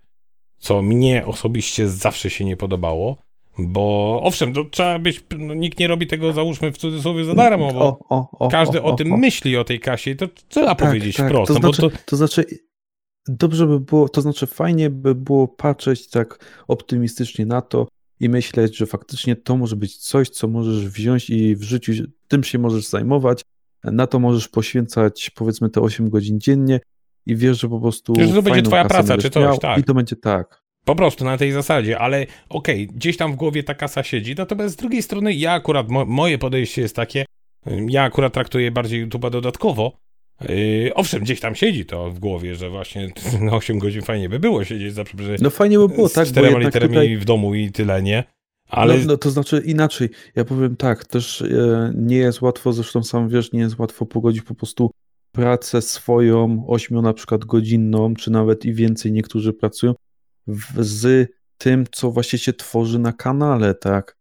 co mnie osobiście zawsze się nie podobało. Bo owszem, to trzeba być, no, nikt nie robi tego, załóżmy w cudzysłowie za darmo, bo o, o, o, każdy o, tym myśli o tej kasie i to trzeba tak, powiedzieć tak. wprost. To, no znaczy, to... to znaczy, dobrze by było, to znaczy fajnie by było patrzeć tak optymistycznie na to i myśleć, że faktycznie to może być coś, co możesz wziąć i w życiu tym się możesz zajmować, na to możesz poświęcać powiedzmy te 8 godzin dziennie i wiesz, że po prostu. Że to będzie twoja praca, czy coś, miał, tak. I to będzie tak. Po prostu na tej zasadzie, ale okej, okay, gdzieś tam w głowie ta kasa siedzi, natomiast z drugiej strony ja akurat, mo moje podejście jest takie, ja akurat traktuję bardziej YouTube'a dodatkowo. Yy, owszem, gdzieś tam siedzi to w głowie, że właśnie [laughs] na 8 godzin fajnie by było siedzieć zawsze No fajnie by było, tak. Z czterema literami tutaj... w domu i tyle, nie? Ale... No, no, to znaczy inaczej, ja powiem tak, też e, nie jest łatwo, zresztą sam wiesz, nie jest łatwo pogodzić po prostu pracę swoją, ośmiu na przykład godzinną, czy nawet i więcej niektórzy pracują, w, z tym, co właśnie się tworzy na kanale, tak?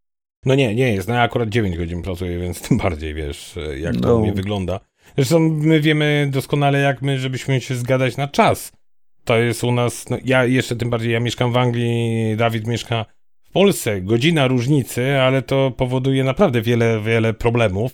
No nie, nie jest. No ja akurat 9 godzin pracuję, więc tym bardziej wiesz, jak to no. u mnie wygląda. Zresztą my wiemy doskonale, jak my, żebyśmy się zgadać na czas. To jest u nas, no ja jeszcze tym bardziej, ja mieszkam w Anglii, Dawid mieszka w Polsce. Godzina różnicy, ale to powoduje naprawdę wiele, wiele problemów.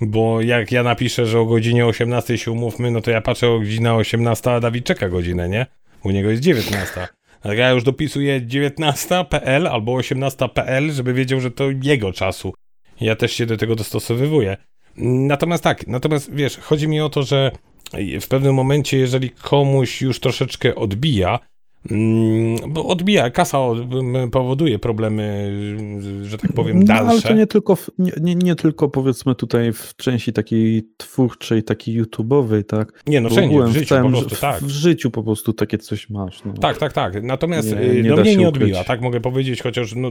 Bo jak ja napiszę, że o godzinie 18 się umówmy, no to ja patrzę o godzina 18, a Dawid czeka godzinę, nie? U niego jest 19. Ja już dopisuję 19.pl albo 18.pl, żeby wiedział, że to jego czasu. Ja też się do tego dostosowywuję. Natomiast tak, natomiast wiesz, chodzi mi o to, że w pewnym momencie, jeżeli komuś już troszeczkę odbija, bo odbija, kasa powoduje problemy, że tak powiem, dalsze. No, ale to nie tylko, nie, nie, nie, tylko powiedzmy tutaj w części takiej twórczej, takiej YouTube'owej, tak? Nie, no wszędzie, w życiu po prostu, tak. W życiu po prostu takie coś masz. No. Tak, tak, tak. Natomiast nie, y, nie no mnie nie odbiła, tak mogę powiedzieć, chociaż no,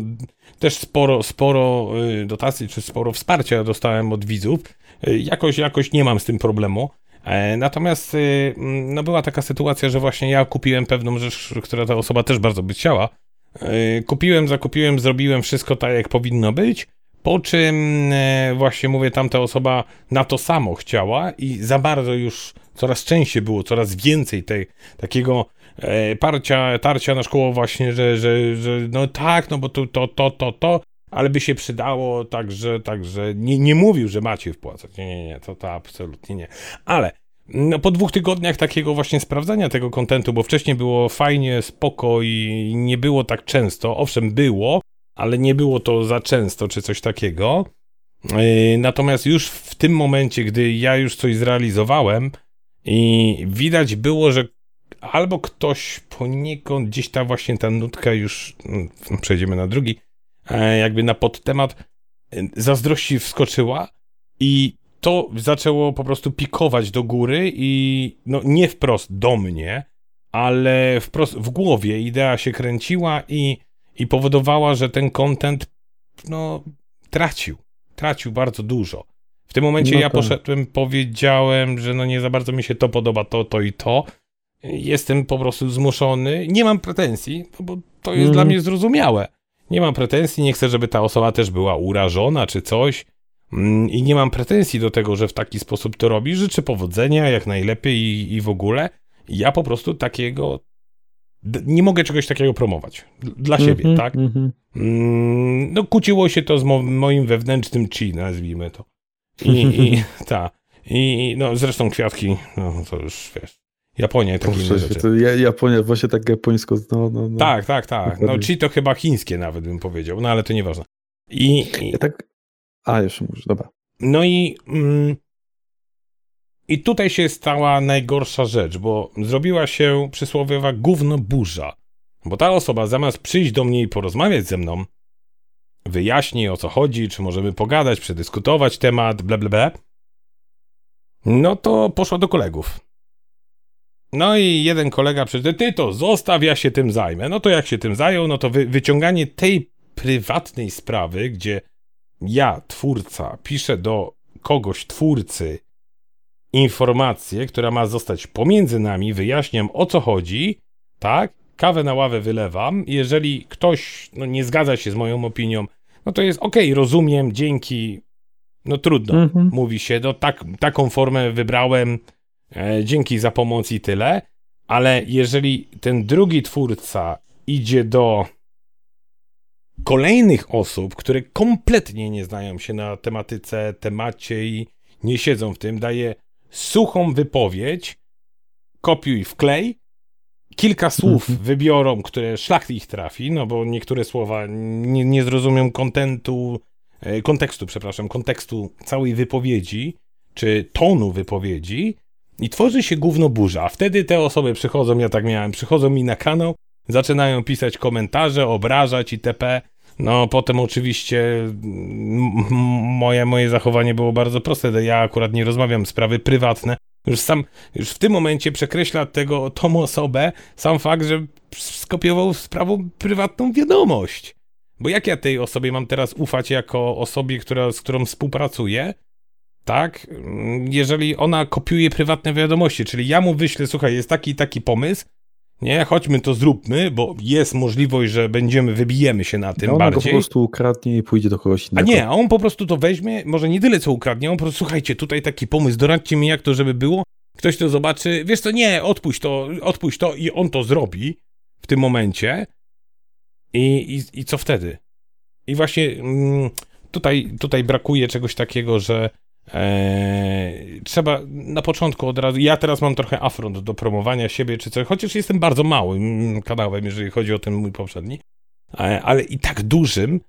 też sporo, sporo y, dotacji, czy sporo wsparcia dostałem od widzów. Y, jakoś, jakoś nie mam z tym problemu. E, natomiast y, no była taka sytuacja, że właśnie ja kupiłem pewną rzecz, która ta osoba też bardzo by chciała. E, kupiłem, zakupiłem, zrobiłem wszystko tak, jak powinno być. Po czym e, właśnie mówię, tamta osoba na to samo chciała i za bardzo już coraz częściej było, coraz więcej tej takiego parcia, tarcia na szkołę właśnie, że, że, że no tak, no bo to, to, to, to, to, ale by się przydało, także, także nie, nie mówił, że macie wpłacać. Nie, nie, nie, to, to absolutnie nie. Ale no, po dwóch tygodniach takiego właśnie sprawdzania tego kontentu, bo wcześniej było fajnie, spoko i nie było tak często. Owszem, było, ale nie było to za często, czy coś takiego. Yy, natomiast już w tym momencie, gdy ja już coś zrealizowałem i widać było, że albo ktoś poniekąd gdzieś ta właśnie ta nutka już, no, przejdziemy na drugi, jakby na podtemat e, zazdrości wskoczyła i to zaczęło po prostu pikować do góry i no nie wprost do mnie, ale wprost w głowie idea się kręciła i, i powodowała, że ten content no tracił. stracił bardzo dużo. W tym momencie No ja poszedłem, powiedziałem, że no nie za bardzo mi się to podoba, to, to i to. Jestem po prostu zmuszony. Nie mam pretensji, bo to jest Mhm. dla mnie zrozumiałe. Nie mam pretensji, nie chcę, żeby ta osoba też była urażona czy coś. Mm, I nie mam pretensji do tego, że w taki sposób to robi. Życzę powodzenia jak najlepiej i, i w ogóle. Ja po prostu takiego. Nie mogę czegoś takiego promować. Dla siebie, Mhm, tak? mhm. Mm, no, kłóciło się to z mo moim wewnętrznym chi, nazwijmy to. I, i [laughs] ta. I no, zresztą kwiatki, no to już wiesz. Japonia i takie inne rzeczy. ja, Japonia, właśnie tak japońsko, no, no, no. Tak, tak, tak. No, chi to chyba chińskie nawet bym powiedział, no ale to nieważne. I, i Ja tak, a jeszcze mówisz, dobra. no i mm, i tutaj się stała najgorsza rzecz, bo zrobiła się przysłowiowa gówno burza. Bo ta osoba zamiast przyjść do mnie i porozmawiać ze mną, wyjaśni o co chodzi, czy możemy pogadać, przedyskutować temat, bla bla bla, no to poszła do kolegów. No i jeden kolega przyszedł, ty to zostaw, ja się tym zajmę. No to jak się tym zajął, no to wy, wyciąganie tej prywatnej sprawy, gdzie ja, twórca, piszę do kogoś, twórcy, informację, która ma zostać pomiędzy nami, wyjaśniam o co chodzi, tak? Kawę na ławę wylewam. Jeżeli ktoś no, nie zgadza się z moją opinią, no to jest okej, rozumiem, dzięki, no trudno Mhm. mówi się, no tak, taką formę wybrałem, dzięki za pomoc i tyle, ale jeżeli ten drugi twórca idzie do kolejnych osób, które kompletnie nie znają się na tematyce, temacie i nie siedzą w tym, daje suchą wypowiedź, kopiuj wklej, kilka słów Mhm. wybiorą, które szlak ich trafi, no bo niektóre słowa nie, nie zrozumią kontentu, e, kontekstu, przepraszam, kontekstu całej wypowiedzi, czy tonu wypowiedzi i tworzy się gówno burza. A wtedy te osoby przychodzą, ja tak miałem, przychodzą mi na kanał, zaczynają pisać komentarze, obrażać itp. No, potem oczywiście moje, moje zachowanie było bardzo proste. Ja akurat nie rozmawiam sprawy prywatne. Już sam, już w tym momencie przekreśla tego, tą osobę sam fakt, że skopiował sprawą prywatną wiadomość. Bo jak ja tej osobie mam teraz ufać jako osobie, która, z którą współpracuję, tak? Jeżeli ona kopiuje prywatne wiadomości, czyli ja mu wyślę, słuchaj, jest taki taki pomysł, nie, chodźmy to zróbmy, bo jest możliwość, że będziemy, wybijemy się na tym No, ona go po bardziej. prostu ukradnie i pójdzie do kogoś A innego. nie, a on po prostu to weźmie, może nie tyle co ukradnie, on po prostu, słuchajcie, tutaj taki pomysł, doradźcie mi jak to, żeby było. Ktoś to zobaczy, wiesz co, nie, odpuść to, odpuść to i on to zrobi w tym momencie. I, i, i co wtedy? I właśnie mm, tutaj, tutaj brakuje czegoś takiego, że e, trzeba na początku od razu. Ja teraz mam trochę afront do promowania siebie czy coś, chociaż jestem bardzo małym kanałem, jeżeli chodzi o ten mój poprzedni, e, ale i tak dużym.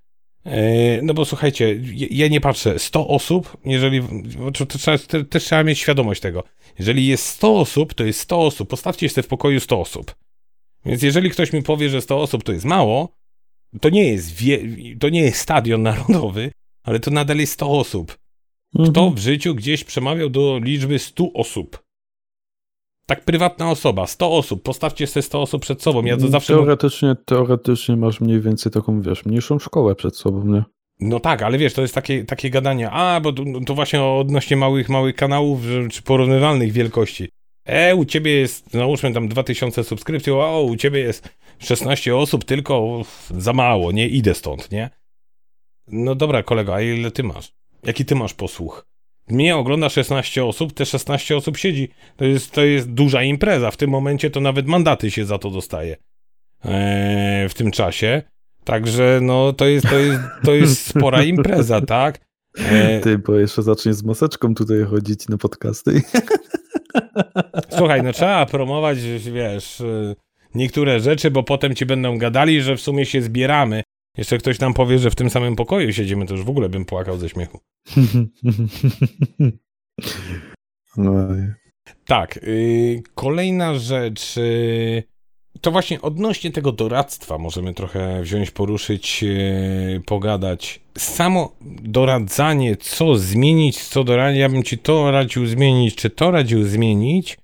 E, no bo słuchajcie, ja- ja nie patrzę, 100 osób, jeżeli, trzeba, te, też trzeba mieć świadomość tego. Jeżeli jest 100 osób, to jest 100 osób, postawcie sobie w pokoju 100 osób. Więc jeżeli ktoś mi powie, że 100 osób to jest mało, to nie jest, wie, to nie jest stadion narodowy, ale to nadal jest 100 osób. Mhm. Kto w życiu gdzieś przemawiał do liczby 100 osób? Tak prywatna osoba, 100 osób, postawcie sobie 100 osób przed sobą. Ja to zawsze... Teoretycznie, teoretycznie masz mniej więcej taką, wiesz, mniejszą szkołę przed sobą, nie? No tak, ale wiesz, to jest takie, takie gadanie, a, bo to, to właśnie odnośnie małych, małych kanałów, czy porównywalnych wielkości. E, u ciebie jest, załóżmy tam 2000 subskrypcji, o, u ciebie jest 16 osób tylko, za mało, nie, idę stąd, nie? No dobra, kolego, a ile ty masz? Jaki ty masz posłuch? Mnie ogląda 16 osób, te 16 osób siedzi. To jest, to jest duża impreza. W tym momencie to nawet mandaty się za to dostaje. Eee, w tym czasie. Także no to jest, to jest, to jest spora impreza, [laughs] tak? Eee, Ty, bo jeszcze zaczniesz z maseczką tutaj chodzić na podcasty. [laughs] Słuchaj, no trzeba promować, wiesz, y, niektóre rzeczy, bo potem ci będą gadali, że w sumie się zbieramy. Jeszcze ktoś nam powie, że w tym samym pokoju siedzimy, to już w ogóle bym płakał ze śmiechu. [laughs] Oj. Tak, y, kolejna rzecz, y, to właśnie odnośnie tego doradztwa możemy trochę wziąć, poruszyć, y, pogadać. Samo doradzanie, co zmienić, co doradzić, ja bym ci to radził zmienić, czy to radził zmienić,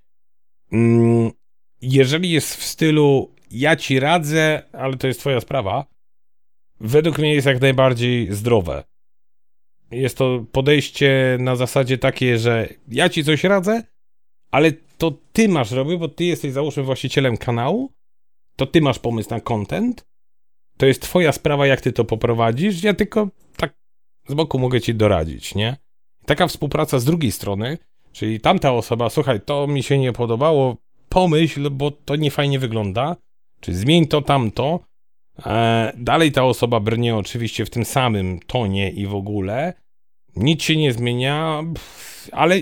mm, jeżeli jest w stylu ja ci radzę, ale to jest twoja sprawa, według mnie jest jak najbardziej zdrowe. jest to podejście na zasadzie takie, że ja ci coś radzę, ale to ty masz robić, bo ty jesteś załóżmy właścicielem kanału, to ty masz pomysł na content, to jest twoja sprawa, jak ty to poprowadzisz, ja tylko tak z boku mogę ci doradzić, nie? Taka współpraca z drugiej strony, czyli tamta osoba, słuchaj, to mi się nie podobało, pomyśl, bo to nie fajnie wygląda, czy zmień to, tamto, dalej ta osoba brnie oczywiście w tym samym tonie i w ogóle, nic się nie zmienia, ale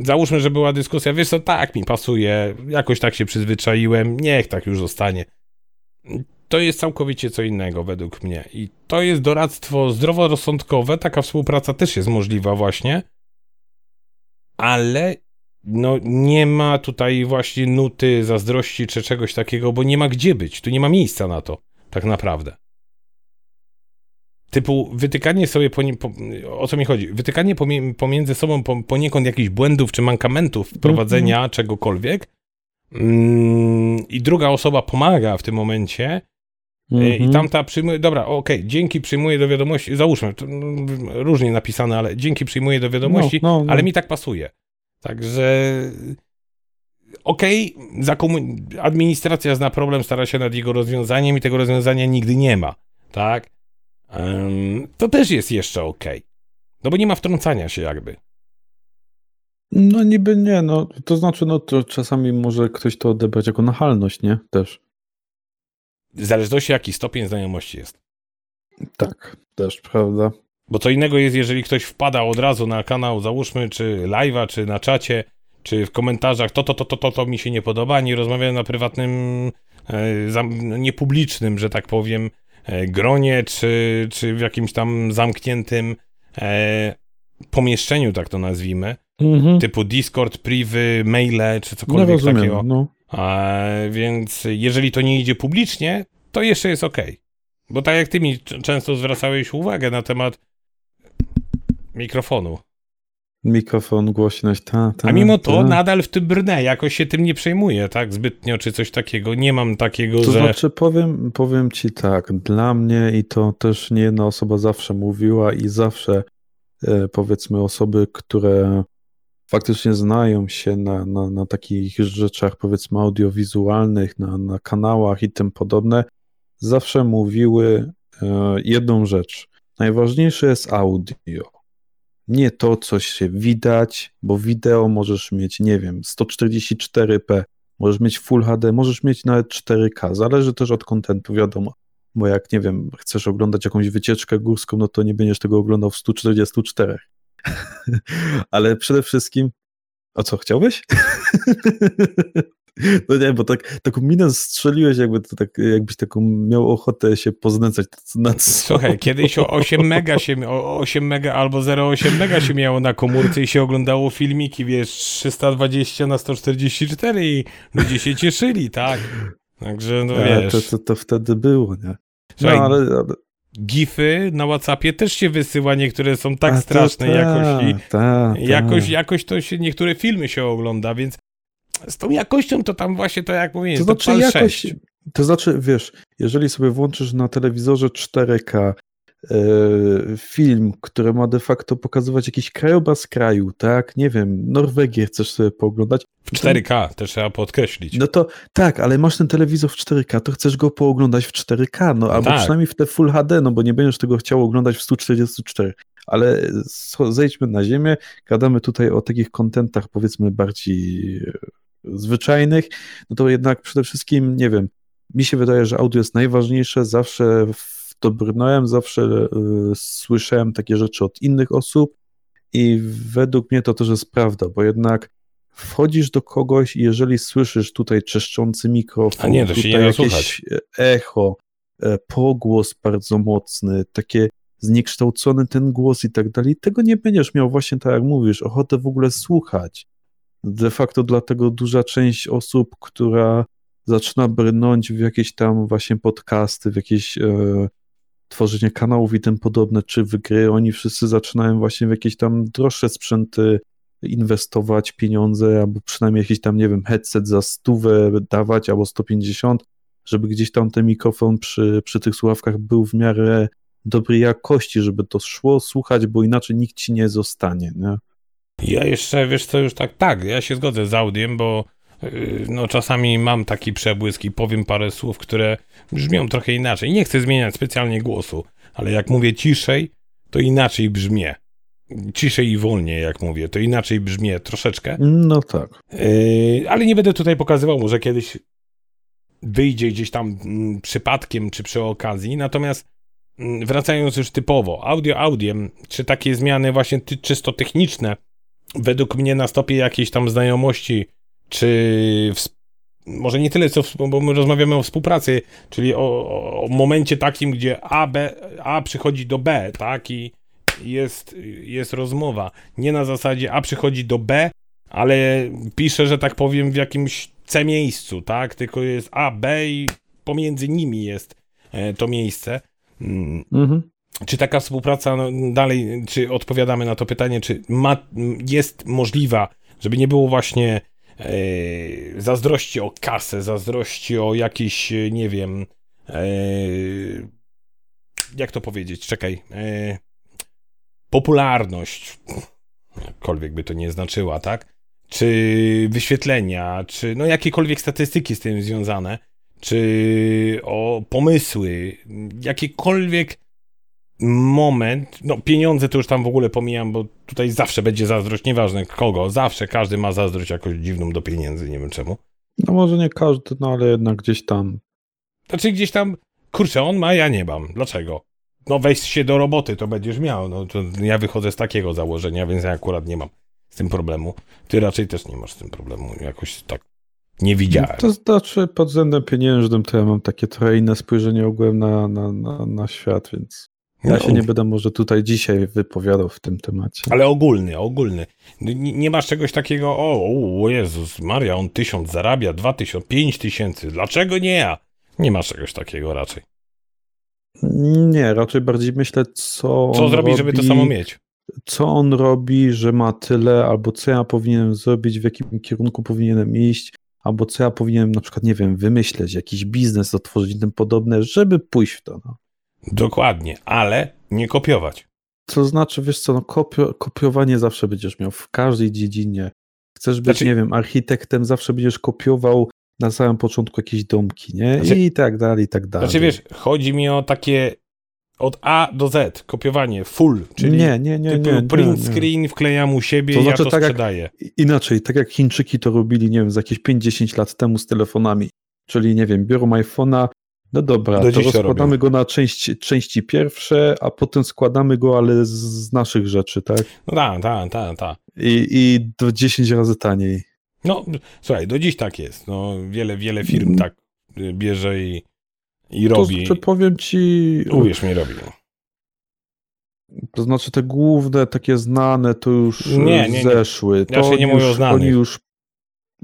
załóżmy, że była dyskusja, wiesz co, tak mi pasuje, jakoś tak się przyzwyczaiłem, niech tak już zostanie. To jest całkowicie co innego według mnie i to jest doradztwo zdroworozsądkowe, taka współpraca też jest możliwa właśnie, ale no nie ma tutaj właśnie nuty zazdrości czy czegoś takiego, bo nie ma gdzie być, tu nie ma miejsca na to, tak naprawdę. Typu wytykanie sobie, po, po, o co mi chodzi? Wytykanie pomiędzy sobą po, poniekąd jakichś błędów czy mankamentów wprowadzenia mm -hmm. czegokolwiek mm, i druga osoba pomaga w tym momencie mm -hmm. i mhm. tamta przyjmuje, dobra, okej, okay, dzięki przyjmuję do wiadomości, załóżmy, no, różnie napisane, ale dzięki przyjmuję do wiadomości, no, no, no. ale mi tak pasuje. Także okej, okay, administracja zna problem, stara się nad jego rozwiązaniem i tego rozwiązania nigdy nie ma, tak? Um, to też jest jeszcze ok. No bo nie ma wtrącania się jakby. No niby nie, no to znaczy, no to czasami może ktoś to odebrać jako nachalność, nie? Też. W zależności jaki stopień znajomości jest. Tak, też, prawda. Bo co innego jest, jeżeli ktoś wpada od razu na kanał, załóżmy, czy live'a, czy na czacie, czy w komentarzach, to, to, to, to, to, to mi się nie podoba, nie rozmawiają na prywatnym, e, niepublicznym, że tak powiem, E, gronie, czy, czy w jakimś tam zamkniętym e, pomieszczeniu, tak to nazwijmy, mhm. typu Discord, privy, maile, czy cokolwiek no, rozumiem, takiego. No. A, więc jeżeli to nie idzie publicznie, to jeszcze jest ok. Bo tak jak ty mi często zwracałeś uwagę na temat mikrofonu. Mikrofon, głośność, ta, ta. A mimo to ta. nadal w tym brnę, jakoś się tym nie przejmuję, tak, zbytnio, czy coś takiego. Nie mam takiego, to że... znaczy, powiem, powiem ci tak, dla mnie i to też nie jedna osoba zawsze mówiła i zawsze, e, powiedzmy, osoby, które faktycznie znają się na, na, na takich rzeczach, powiedzmy, audiowizualnych, na, na kanałach i tym podobne, zawsze mówiły e, jedną rzecz. Najważniejsze jest audio nie to, coś się widać, bo wideo możesz mieć, nie wiem, 144p, możesz mieć Full HD, możesz mieć nawet 4K, zależy też od kontentu, wiadomo. Bo jak, nie wiem, chcesz oglądać jakąś wycieczkę górską, no to nie będziesz tego oglądał w 144. [laughs] Ale przede wszystkim, o co chciałbyś? [laughs] No nie, bo tak, taką minę strzeliłeś, jakby to tak, jakbyś taką miał ochotę się poznęcać nad Słuchaj, kiedyś o 8 mega się, o 8 mega albo 0,8 mega się miało na komórce i się oglądało filmiki, wiesz, 320 na 144 i ludzie się cieszyli, tak? Także, no wiesz. To, to, to wtedy było, nie? No, Słuchaj, ale, ale... Gify na Whatsappie też się wysyła, niektóre są tak A, strasznej ta, jakości. Ta, ta. Jakoś, jakoś to się, niektóre filmy się ogląda, więc z tą jakością to tam właśnie to jak mówię, to, znaczy to jakość, 6. To znaczy, wiesz, jeżeli sobie włączysz na telewizorze 4K e, film, który ma de facto pokazywać jakiś krajobraz kraju, tak, nie wiem, Norwegię chcesz sobie pooglądać. W 4K, też trzeba podkreślić. No to tak, ale masz ten telewizor w 4K, to chcesz go pooglądać w 4K, no albo tak. przynajmniej w te Full HD, no bo nie będziesz tego chciał oglądać w 144 ale zejdźmy na ziemię, gadamy tutaj o takich kontentach powiedzmy bardziej zwyczajnych, no to jednak przede wszystkim, nie wiem, mi się wydaje, że audio jest najważniejsze, zawsze w to brnąłem, zawsze y, słyszałem takie rzeczy od innych osób i według mnie to też jest prawda, bo jednak wchodzisz do kogoś i jeżeli słyszysz tutaj czeszczący mikrofon, nie, tutaj jakieś echo, e, pogłos bardzo mocny, takie zniekształcony ten głos i tak dalej, tego nie będziesz miał właśnie tak jak mówisz, ochotę w ogóle słuchać de facto dlatego duża część osób, która zaczyna brnąć w jakieś tam właśnie podcasty, w jakieś e, tworzenie kanałów i tym podobne, czy w gry, oni wszyscy zaczynają właśnie w jakieś tam droższe sprzęty inwestować pieniądze, albo przynajmniej jakiś tam, nie wiem, headset za stówę dawać, albo 150, żeby gdzieś tam ten mikrofon przy, przy tych słuchawkach był w miarę dobrej jakości, żeby to szło słuchać, bo inaczej nikt ci nie zostanie, nie? Ja jeszcze, wiesz co, już tak, tak, ja się zgodzę z Audiem, bo yy, no czasami mam taki przebłysk i powiem parę słów, które brzmią trochę inaczej. Nie chcę zmieniać specjalnie głosu, ale jak mówię ciszej, to inaczej brzmię. Ciszej i wolniej, jak mówię, to inaczej brzmię troszeczkę. No tak. Yy, ale nie będę tutaj pokazywał, może kiedyś wyjdzie gdzieś tam mm, przypadkiem czy przy okazji. Natomiast mm, wracając już typowo, audio audiem, czy takie zmiany właśnie ty, czysto techniczne, według mnie na stopie jakiejś tam znajomości, czy może nie tyle, co, bo my rozmawiamy o współpracy, czyli o, o, momencie takim, gdzie A, B, A przychodzi do B, tak, i jest, jest rozmowa. Nie na zasadzie A przychodzi do B, ale pisze, że tak powiem, w jakimś C miejscu, tak, tylko jest A, B i pomiędzy nimi jest e, to miejsce. Mm. Mhm. Czy taka współpraca no, dalej, czy odpowiadamy na to pytanie, czy ma, jest możliwa, żeby nie było właśnie e, zazdrości o kasę, zazdrości o jakiś, nie wiem, e, jak to powiedzieć, czekaj, e, popularność, jakkolwiek by to nie znaczyła, tak? Czy wyświetlenia, czy no jakiekolwiek statystyki z tym związane, czy o pomysły, jakiekolwiek moment, no pieniądze to już tam w ogóle pomijam, bo tutaj zawsze będzie zazdrość, nieważne kogo, zawsze każdy ma zazdrość jakoś dziwną do pieniędzy, nie wiem czemu. No może nie każdy, no ale jednak gdzieś tam. Znaczy gdzieś tam, kurczę, on ma, ja nie mam. Dlaczego? No weź się do roboty, to będziesz miał. No to ja wychodzę z takiego założenia, więc ja akurat nie mam z tym problemu. Ty raczej też nie masz z tym problemu, jakoś tak nie widziałem. To znaczy pod względem pieniężnym to ja mam takie trochę inne spojrzenie ogółem na, na, na, na świat, więc ja no. się nie będę może tutaj dzisiaj wypowiadał w tym temacie. Ale ogólny, ogólny. Nie, nie masz czegoś takiego, o, o Jezus Maria, on tysiąc zarabia, dwa tysiąc, pięć tysięcy, dlaczego nie ja? Nie masz czegoś takiego raczej. Nie, raczej bardziej myślę, co. Co zrobi, żeby to samo mieć? Co on robi, że ma tyle, albo co ja powinienem zrobić, w jakim kierunku powinienem iść, albo co ja powinienem na przykład, nie wiem, wymyśleć, jakiś biznes otworzyć tym podobne, żeby pójść w to. No. Dokładnie, ale nie kopiować. To znaczy, wiesz co, no kopio, kopiowanie zawsze będziesz miał w każdej dziedzinie. Chcesz być, znaczy... nie wiem, architektem, zawsze będziesz kopiował na samym początku jakieś domki, nie? Znaczy... I tak dalej, i tak dalej. Znaczy, wiesz, chodzi mi o takie od A do Z, kopiowanie full, czyli nie, nie, nie, typu nie, print nie, screen wklejam u siebie to i znaczy, ja to tak sprzedaję. Jak, inaczej, tak jak Chińczyki to robili, nie wiem, z jakieś 5-10 lat temu z telefonami. Czyli, nie wiem, biorą iPhone'a, no dobra, Do to rozkładamy robią. go na części, części pierwsze, a potem składamy go, ale z naszych rzeczy, tak? No tak, tak, tak, tak. I, I do 10 razy taniej. No, słuchaj, do dziś tak jest. No, wiele, wiele firm mm. tak bierze i, i robi. To, to powiem ci... Uwierz mi, robi. To znaczy te główne, takie znane, to już nie, nie, zeszły. Nie. Ja to się nie mówię o znanych. Oni już,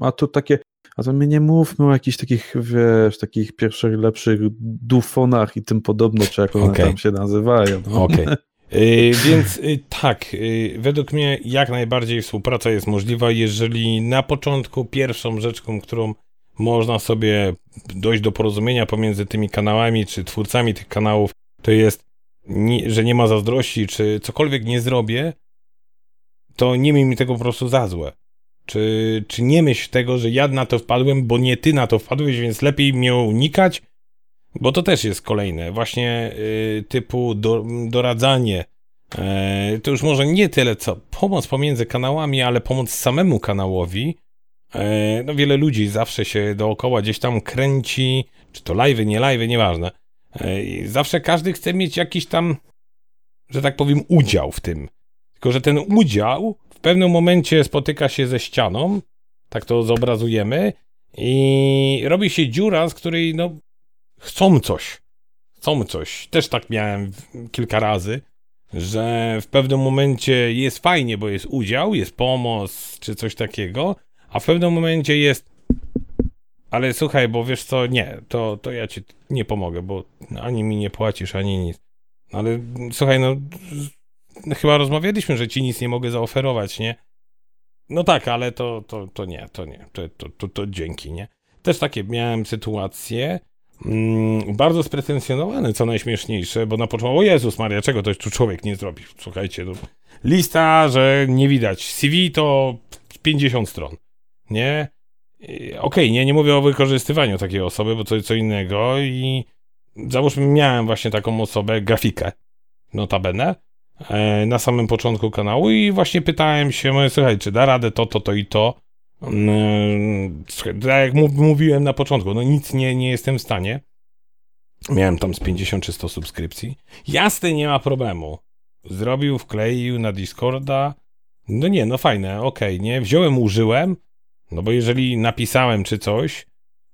a to takie, a to my nie mówmy o jakichś takich, wiesz, takich pierwszych, lepszych dufonach i tym podobne, czy jak one okay. tam się nazywają. No. Okej. Okay. [laughs] Yy, więc yy, tak, yy, według mnie jak najbardziej współpraca jest możliwa, jeżeli na początku pierwszą rzeczą, którą można sobie dojść do porozumienia pomiędzy tymi kanałami, czy twórcami tych kanałów, to jest, nie, że nie ma zazdrości, czy cokolwiek nie zrobię, to nie miej mi tego po prostu za złe. Czy, czy nie myśl tego, że ja na to wpadłem, bo nie ty na to wpadłeś, więc lepiej mnie unikać? Bo to też jest kolejne, właśnie y, typu do, doradzanie. E, to już może nie tyle co pomoc pomiędzy kanałami, ale pomoc samemu kanałowi. E, no wiele ludzi zawsze się dookoła gdzieś tam kręci, czy to live, nie live, nieważne. E, zawsze każdy chce mieć jakiś tam, że tak powiem, udział w tym. Tylko, że ten udział pewnym momencie spotyka się ze ścianą, tak to zobrazujemy, i robi się dziura, z której no chcą coś. Chcą coś. Też tak miałem kilka razy, że w pewnym momencie jest fajnie, bo jest udział, jest pomoc czy coś takiego, a w pewnym momencie jest ale słuchaj, bo wiesz co, nie, to, to ja ci nie pomogę, bo ani mi nie płacisz, ani nic. Ale słuchaj, no chyba rozmawialiśmy, że ci nic nie mogę zaoferować, nie? No tak, ale to, to, to nie, to nie, to, to, to, to dzięki, nie? Też takie miałem sytuacje, mm, bardzo spretensjonowany, co najśmieszniejsze, bo na początku, o Jezus Maria, czego to tu człowiek nie zrobi? Słuchajcie, no, lista, że nie widać. CV to 50 stron, nie? Okej, okay, nie, nie mówię o wykorzystywaniu takiej osoby, bo to co innego i załóżmy, miałem właśnie taką osobę, grafikę, notabene, na samym początku kanału i właśnie pytałem się, mówię, słuchaj, czy da radę to, to, to i to. Mm, tak jak mówiłem na początku, no nic nie, nie jestem w stanie. Miałem tam z 50 czy 100 subskrypcji. Jasne, nie ma problemu. Zrobił, wkleił na Discorda. No nie, no fajne, okej, okay, nie? Wziąłem, użyłem, no bo jeżeli napisałem czy coś,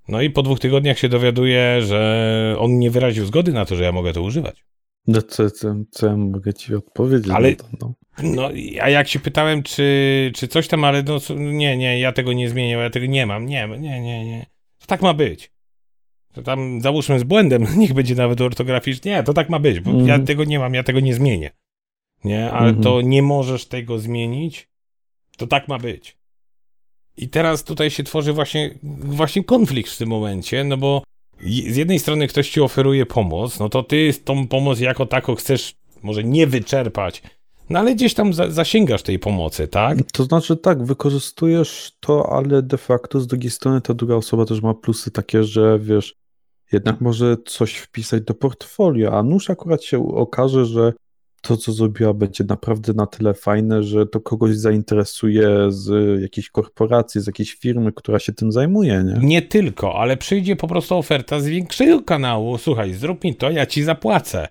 no i po dwóch tygodniach się dowiaduję, że on nie wyraził zgody na to, że ja mogę to używać. No co, co, co ja mogę ci odpowiedzieć? Ale, to, no. no. a jak się pytałem, czy, czy coś tam, ale no nie, nie, ja tego nie zmienię, ja tego nie mam, nie, nie, nie, nie. To tak ma być. To tam załóżmy z błędem, [laughs] niech będzie nawet ortograficznie, nie, to tak ma być, bo mm. ja mhm. tego nie mam, ja tego nie zmienię. Nie, ale mm -hmm. to nie możesz tego zmienić, to tak ma być. I teraz tutaj się tworzy właśnie, właśnie konflikt w tym momencie, no bo z jednej strony ktoś ci oferuje pomoc, no to ty tą pomoc jako taką chcesz może nie wyczerpać, no ale gdzieś tam za, zasięgasz tej pomocy, tak? To znaczy tak, wykorzystujesz to, ale de facto z drugiej strony ta druga osoba też ma plusy takie, że wiesz, jednak może coś wpisać do portfolio, a nuż akurat się okaże, że to, co zrobiła, będzie naprawdę na tyle fajne, że to kogoś zainteresuje z jakiejś korporacji, z jakiejś firmy, która się tym zajmuje, nie? Nie tylko, ale przyjdzie po prostu oferta z większego kanału. Słuchaj, zrób mi to, ja ci zapłacę.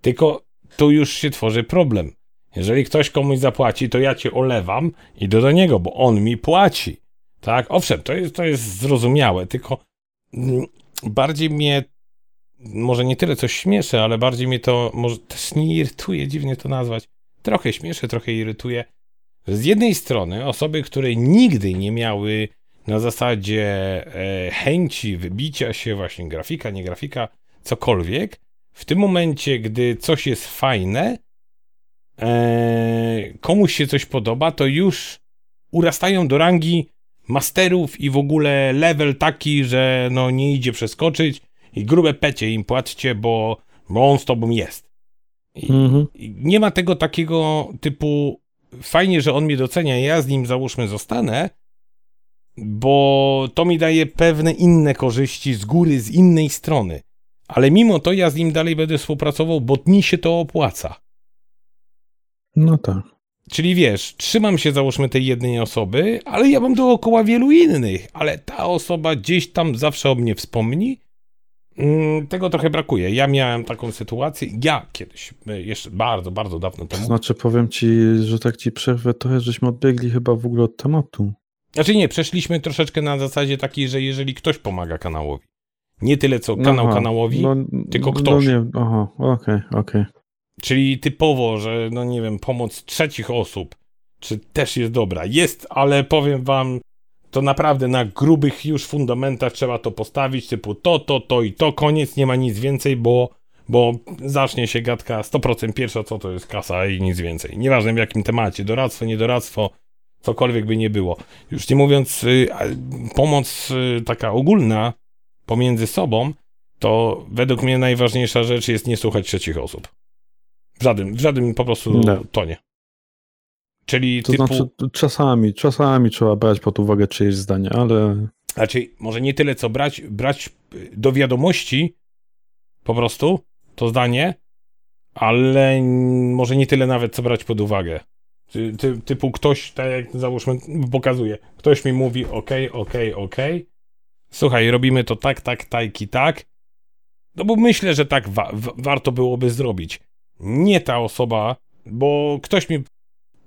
Tylko tu już się tworzy problem. Jeżeli ktoś komuś zapłaci, to ja cię olewam i idę do niego, bo on mi płaci. Tak, owszem, to jest, to jest zrozumiałe, tylko mm, bardziej mnie może nie tyle coś śmieszy, ale bardziej mnie to może też nie irytuje, dziwnie to nazwać. Trochę śmieszy, trochę irytuje. Z jednej strony osoby, które nigdy nie miały na zasadzie e, chęci wybicia się, właśnie grafika, nie grafika, cokolwiek, w tym momencie, gdy coś jest fajne, e, komuś się coś podoba, to już urastają do rangi masterów i w ogóle level taki, że no nie idzie przeskoczyć i grube pecie im płaccie, bo, bo on z tobą jest. I, mhm. i nie ma tego takiego typu fajnie, że on mnie docenia, ja z nim załóżmy zostanę, bo to mi daje pewne inne korzyści z góry, z innej strony. Ale mimo to ja z nim dalej będę współpracował, bo mi się to opłaca. No tak. Czyli wiesz, trzymam się załóżmy tej jednej osoby, ale ja mam dookoła wielu innych, ale ta osoba gdzieś tam zawsze o mnie wspomni tego trochę brakuje. Ja miałem taką sytuację, ja kiedyś, e, jeszcze bardzo, bardzo dawno temu. Znaczy, powiem ci, że tak ci przerwę trochę, żeśmy odbiegli chyba w ogóle od tematu. Znaczy nie, przeszliśmy troszeczkę na zasadzie takiej, że jeżeli ktoś pomaga kanałowi, nie tyle co kanał aha, kanałowi, no, tylko no ktoś. No nie, aha, okej, okay, okej. Okay. Czyli typowo, że no nie wiem, pomoc trzecich osób, czy też jest dobra. Jest, ale powiem wam, to naprawdę na grubych już fundamentach trzeba to postawić, typu to, to, to i to, koniec, nie ma nic więcej, bo, bo zacznie się gadka 100% pierwsza, co to jest kasa i nic więcej. Nieważne w jakim temacie, doradztwo, niedoradztwo, cokolwiek by nie było. Już nie mówiąc, y, pomoc y, taka ogólna pomiędzy sobą, to według mnie najważniejsza rzecz jest nie słuchać trzecich osób. W żadnym, w żadnym po prostu no. tonie. Czyli to typu... znaczy czasami, czasami trzeba brać pod uwagę czyjeś zdanie, ale... Znaczy, może nie tyle co brać, brać do wiadomości po prostu to zdanie, ale może nie tyle nawet co brać pod uwagę. Ty, ty, typu ktoś, tak jak załóżmy, pokazuje, ktoś mi mówi ok, ok, ok, słuchaj, robimy to tak, tak, tak i tak, no bo myślę, że tak wa warto byłoby zrobić. Nie ta osoba, bo ktoś mi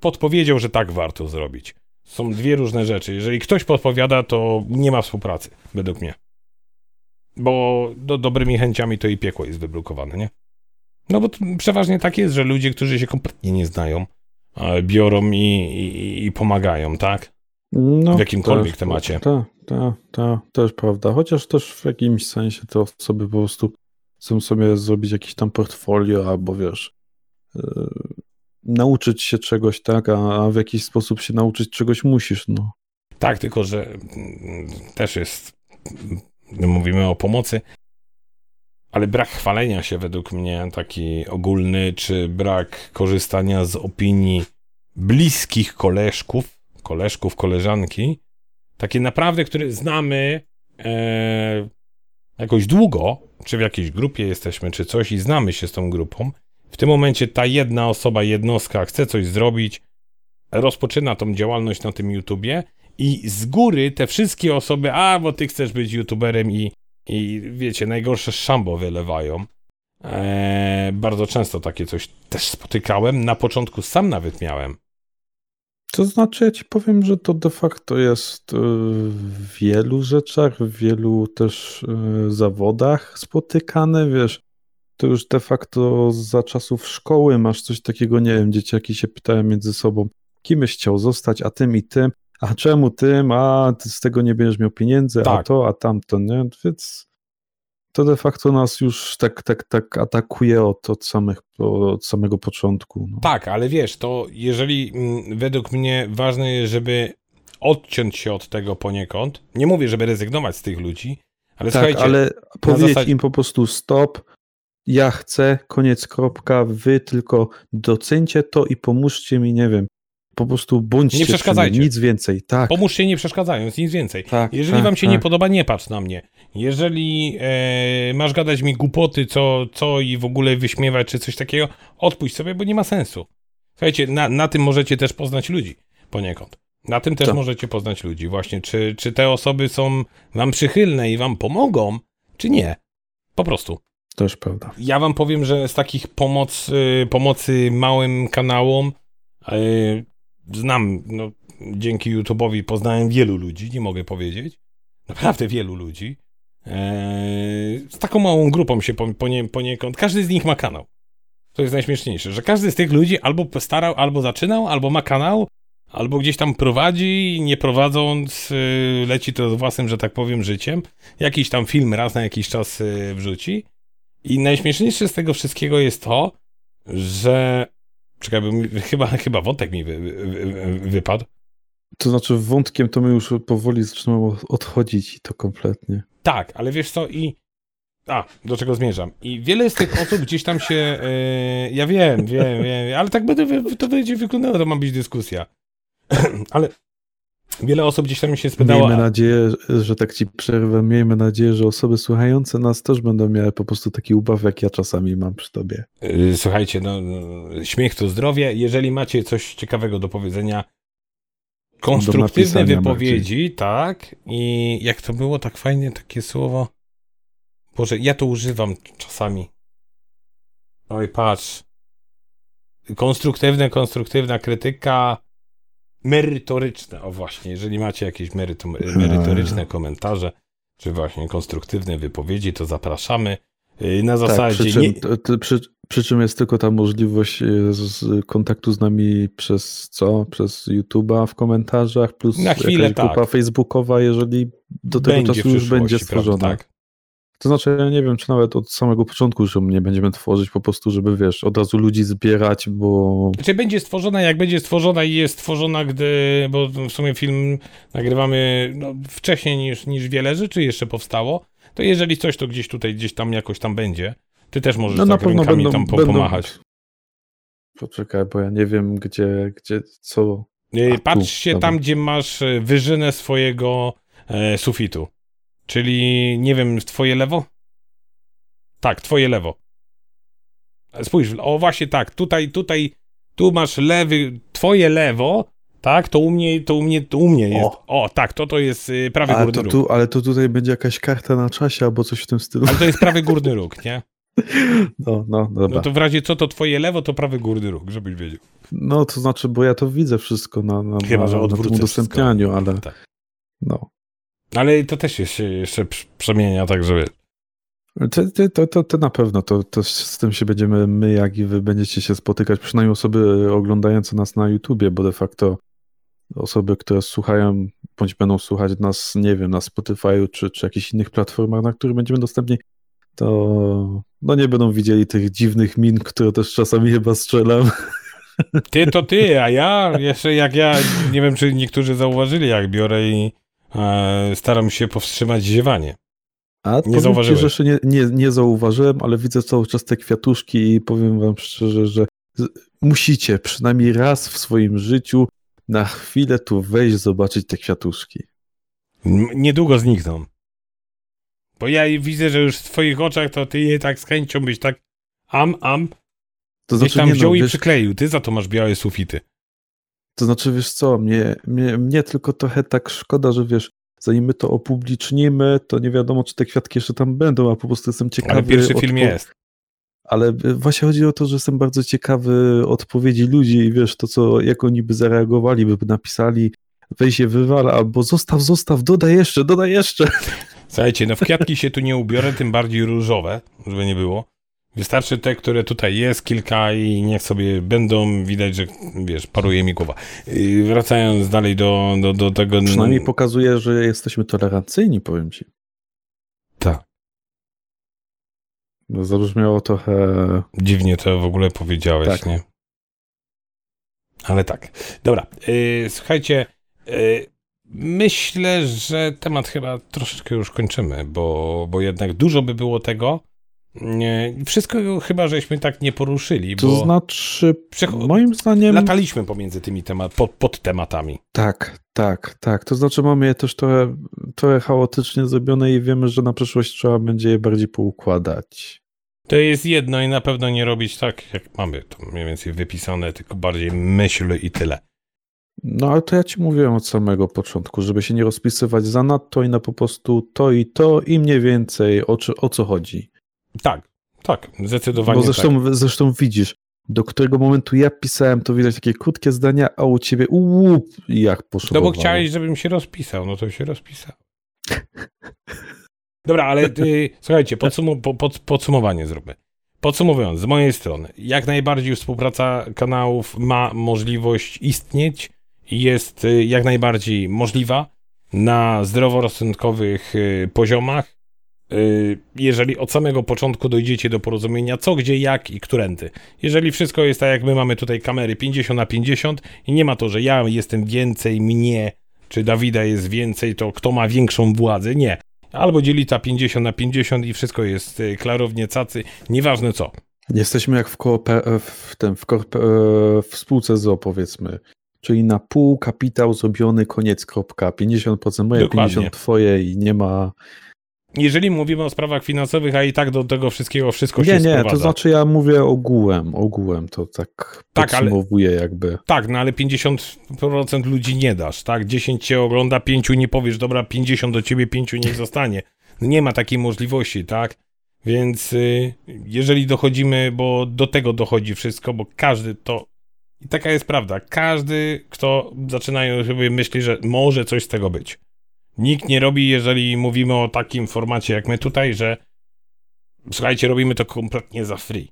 podpowiedział, że tak warto zrobić. Są dwie różne rzeczy. Jeżeli ktoś podpowiada, to nie ma współpracy, według mnie. Bo do, dobrymi chęciami to i piekło jest wyblokowane, nie? No bo przeważnie tak jest, że ludzie, którzy się kompletnie nie znają, biorą i, i, i pomagają, tak? No, w jakimkolwiek temacie. Tak, tak, tak, też prawda. Chociaż też w jakimś sensie te osoby po prostu chcą sobie zrobić jakieś tam portfolio albo wiesz, yy, nauczyć się czegoś, tak, a, w jakiś sposób się nauczyć czegoś musisz, no. Tak, tylko że mm, też jest mówimy o pomocy, ale brak chwalenia się według mnie taki ogólny, czy brak korzystania z opinii bliskich koleżków, koleżków, koleżanki, takie naprawdę, które znamy e, jakoś długo, czy w jakiejś grupie jesteśmy, czy coś i znamy się z tą grupą, w tym momencie ta jedna osoba, jednostka chce coś zrobić, rozpoczyna tą działalność na tym YouTubie i z góry te wszystkie osoby, a bo ty chcesz być YouTuberem i, i wiecie, najgorsze szambo wylewają. Eee, bardzo często takie coś też spotykałem. Na początku sam nawet miałem. To znaczy, ja ci powiem, że to de facto jest w wielu rzeczach, w wielu też e, zawodach spotykane, wiesz. To już de facto za czasów szkoły masz coś takiego, nie wiem, dzieciaki się pytają między sobą, kimś chciał zostać, a tym i tym, a czemu tym, a ty z tego nie będziesz miał pieniędzy, tak. a to, a tamto, nie? Więc to de facto nas już tak, tak, tak atakuje od, od, samych, od samego początku. No. Tak, ale wiesz, to jeżeli mm, według mnie ważne jest, żeby odciąć się od tego poniekąd, nie mówię, żeby rezygnować z tych ludzi, ale tak, słuchajcie... ale powiedzieć zasadzie... im po prostu stop, ja chcę, koniec, kropka, wy tylko docencie to i pomóżcie mi, nie wiem, po prostu bądźcie nie przeszkadzajcie. nic więcej. Tak. Pomóżcie nie przeszkadzając, nic więcej. Tak, Jeżeli tak, wam się tak. nie podoba, nie patrz na mnie. Jeżeli e, masz gadać mi głupoty, co, co i w ogóle wyśmiewać, czy coś takiego, odpuść sobie, bo nie ma sensu. Słuchajcie, na, na tym możecie też poznać ludzi poniekąd. Na tym też możecie poznać ludzi. Właśnie, czy, czy te osoby są wam przychylne i wam pomogą, czy nie. Po prostu. Też prawda. Ja wam powiem, że z takich pomoc, y, pomocy małym kanałom y, znam, no, dzięki YouTube'owi poznałem wielu ludzi, nie mogę powiedzieć. Naprawdę wielu ludzi. Eee, z taką małą grupą się ponie, poniekąd. Każdy z nich ma kanał. To jest najśmieszniejsze, że każdy z tych ludzi albo starał, albo zaczynał, albo ma kanał, albo gdzieś tam prowadzi, nie prowadząc, yy, leci to własnym, że tak powiem, życiem. Jakiś tam film raz na jakiś czas wrzuci. I najśmieszniejsze z tego wszystkiego jest to, że Czekaj, chyba, chyba wątek mi wy, wy, wypadł. To znaczy wątkiem to my już powoli zaczynamy odchodzić i to kompletnie. Tak, ale wiesz co i... A, do czego zmierzam. I wiele z tych osób gdzieś tam się... Yy, ja wiem, wiem, wiem, ale tak będę, to będzie wyglądało, to ma być dyskusja. [clears throat] ale Wiele osób gdzieś tam się spytało. Miejmy nadzieję, że tak ci przerwę, miejmy nadzieję, że osoby słuchające nas też będą miały po prostu taki ubaw, jak ja czasami mam przy tobie. Y, słuchajcie, no, no, śmiech to zdrowie. Jeżeli macie coś ciekawego do powiedzenia, konstruktywne wypowiedzi, tak, i jak to było tak fajnie, takie słowo. Boże, ja to używam czasami. Oj, patrz. Konstruktywne, konstruktywna krytyka merytoryczne, o właśnie, jeżeli macie jakieś meryto, merytoryczne komentarze, czy właśnie konstruktywne wypowiedzi, to zapraszamy. Y, na zasadzie. Tak, przy, czym, nie... przy, przy, czym jest tylko ta możliwość y, z kontaktu z nami przez co? Przez YouTube'a w komentarzach, plus na chwilę, tak. grupa facebookowa, jeżeli do tego będzie czasu już będzie stworzona. Tak. To znaczy, ja nie wiem, czy nawet od samego początku, że nie będziemy tworzyć po prostu, żeby wiesz, od razu ludzi zbierać, bo. Czy będzie stworzona, jak będzie stworzona i jest stworzona, gdy. Bo w sumie film nagrywamy no, wcześniej niż, niż wiele rzeczy jeszcze powstało, to jeżeli coś, to gdzieś tutaj, gdzieś tam jakoś tam będzie. Ty też możesz no, na tak pewno będą, tam będą... pomachać. Poczekaj, bo ja nie wiem, gdzie, gdzie co. Patrz się tam, gdzie masz e, wyżynę swojego e, sufitu. Czyli, nie wiem, twoje lewo? Tak, twoje lewo. Spójrz, o właśnie tak, tutaj, tutaj, tu masz lewy, twoje lewo, tak, to u mnie, to u mnie, to u mnie jest. O, o tak, to to jest y, prawy ale górny to tu, Ale to tutaj będzie jakaś karta na czasie albo coś w tym stylu. Ale to jest prawy górny róg, nie? [laughs] No, no, dobra. No to w razie co to twoje lewo, to prawy górny róg, żebyś wiedział. No, to znaczy, bo ja to widzę wszystko na, na, Chyba, na, na tym udostępnianiu, ale tak. no. Ale to też jest, się jeszcze przemienia, tak żeby... To, to, to, to na pewno, to, to z tym się będziemy my, jak i wy będziecie się spotykać, przynajmniej osoby oglądające nas na YouTubie, bo de facto osoby, które słuchają, bądź będą słuchać nas, nie wiem, na Spotify'u czy, czy jakichś innych platformach, na których będziemy dostępni, to no nie będą widzieli tych dziwnych min, które też czasami chyba strzelam. Ty to ty, a ja jeszcze jak ja, nie wiem czy niektórzy zauważyli, jak biorę i staram się powstrzymać ziewanie. A nie zauważyłem. jeszcze nie, nie, nie zauważyłem, ale widzę cały czas te kwiatuszki i powiem wam szczerze, że musicie przynajmniej raz w swoim życiu na chwilę tu wejść, zobaczyć te kwiatuszki. Niedługo znikną. Bo ja widzę, że już w twoich oczach to ty je tak z chęcią byś tak am, am. To znaczy, tam nie wziął no, i wiesz, przykleił. Ty za to masz białe sufity. To znaczy, wiesz co, mnie, mnie, mnie tylko trochę tak szkoda, że wiesz, zanim my to opublicznimy, to nie wiadomo, czy te kwiatki jeszcze tam będą, a po prostu jestem ciekawy. Ale pierwszy film jest. Ale właśnie chodzi o to, że jestem bardzo ciekawy odpowiedzi ludzi i wiesz, to co, jak oni by zareagowali, by napisali, weź je wywal, albo zostaw, zostaw, dodaj jeszcze, dodaj jeszcze. Słuchajcie, no w kwiatki się tu nie ubiorę, tym bardziej różowe, żeby nie było. Wystarczy te, które tutaj jest, kilka i niech sobie będą, widać, że wiesz, paruje mi głowa. Wracając dalej do, do, do tego... Przynajmniej pokazuje, że jesteśmy tolerancyjni, powiem ci. Tak. No, zabrzmiało trochę... Dziwnie to w ogóle powiedziałeś, tak. nie? Ale tak. Dobra, yy, słuchajcie, yy, myślę, że temat chyba troszeczkę już kończymy, bo, bo jednak dużo by było tego, nie, wszystko chyba żeśmy tak nie poruszyli. To znaczy, moim zdaniem. Lataliśmy pomiędzy tymi temat, pod, pod, tematami. Tak, tak, tak. To znaczy, mamy je też trochę, trochę chaotycznie zrobione i wiemy, że na przyszłość trzeba będzie je bardziej poukładać. To jest jedno i na pewno nie robić tak, jak mamy to mniej więcej wypisane, tylko bardziej myśl i tyle. No ale to ja ci mówiłem od samego początku, żeby się nie rozpisywać za nadto i na po prostu to i to i mniej więcej o, o co chodzi. Tak, tak, zdecydowanie. Bo zresztą, tak. zresztą widzisz, do którego momentu ja pisałem, to widać takie krótkie zdania, a u ciebie łup, jak poszło. No bo chciałeś, żebym się rozpisał, no to się rozpisał. [laughs] Dobra, ale y, słuchajcie, podsum po, pod, podsumowanie zróbmy. Podsumowując, z mojej strony, jak najbardziej współpraca kanałów ma możliwość istnieć i jest y, jak najbardziej możliwa na zdroworozsądkowych y, poziomach jeżeli od samego początku dojdziecie do porozumienia, co, gdzie, jak i którędy. Jeżeli wszystko jest tak, jak my mamy tutaj kamery 50 na 50 i nie ma to, że ja jestem więcej, mnie, czy Dawida jest więcej, to kto ma większą władzę, nie. Albo dzieli ta 50 na 50 i wszystko jest y, klarownie cacy, nieważne co. Jesteśmy jak w, kooper- w, tym, w, w spółce ZO, powiedzmy. Czyli na pół kapitał zrobiony, koniec, kropka. 50% moje, Dokładnie. 50% twoje i nie ma jeżeli mówimy o sprawach finansowych, a i tak do tego wszystkiego wszystko nie, się nie, sprowadza. Nie, to znaczy ja mówię ogółem, ogółem to tak, tak podsumowuję ale, jakby. Tak, no ale 50% ludzi nie dasz, tak? 10 cię ogląda, 5 nie powiesz, dobra, 50 do ciebie, 5 niech zostanie. No nie ma takiej możliwości, tak? Więc y, jeżeli dochodzimy, bo do tego dochodzi wszystko, bo każdy to i taka jest prawda, każdy, kto zaczynają sobie myśli, że może coś z tego być. Nikt nie robi, jeżeli mówimy o takim formacie jak my tutaj, że słuchajcie, robimy to kompletnie za free.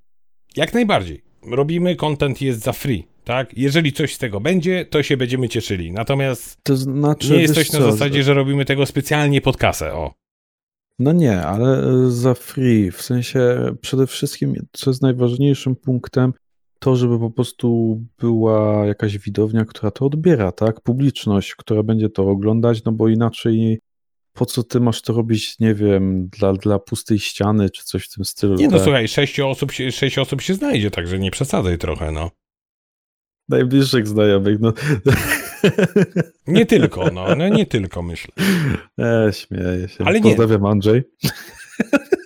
Jak najbardziej. Robimy, content jest za free, tak? Jeżeli coś z tego będzie, to się będziemy cieszyli. Natomiast to znaczy, nie jest coś na zasadzie, że robimy tego specjalnie pod kasę, o. No nie, ale e, za free, w sensie przede wszystkim, co jest najważniejszym punktem, to, żeby po prostu była jakaś widownia, która to odbiera, tak? Publiczność, która będzie to oglądać, no bo inaczej po co ty masz to robić, nie wiem, dla, dla pustej ściany czy coś w tym stylu. Nie no, tak? słuchaj, sześć osób, się, sześć osób się znajdzie, także nie przesadzaj trochę, no. Najbliższych znajomych, no. [laughs] Nie tylko, no, no nie tylko, myślę. E, śmieję się. Ale Pozdrawiam nie. Andrzej. [laughs]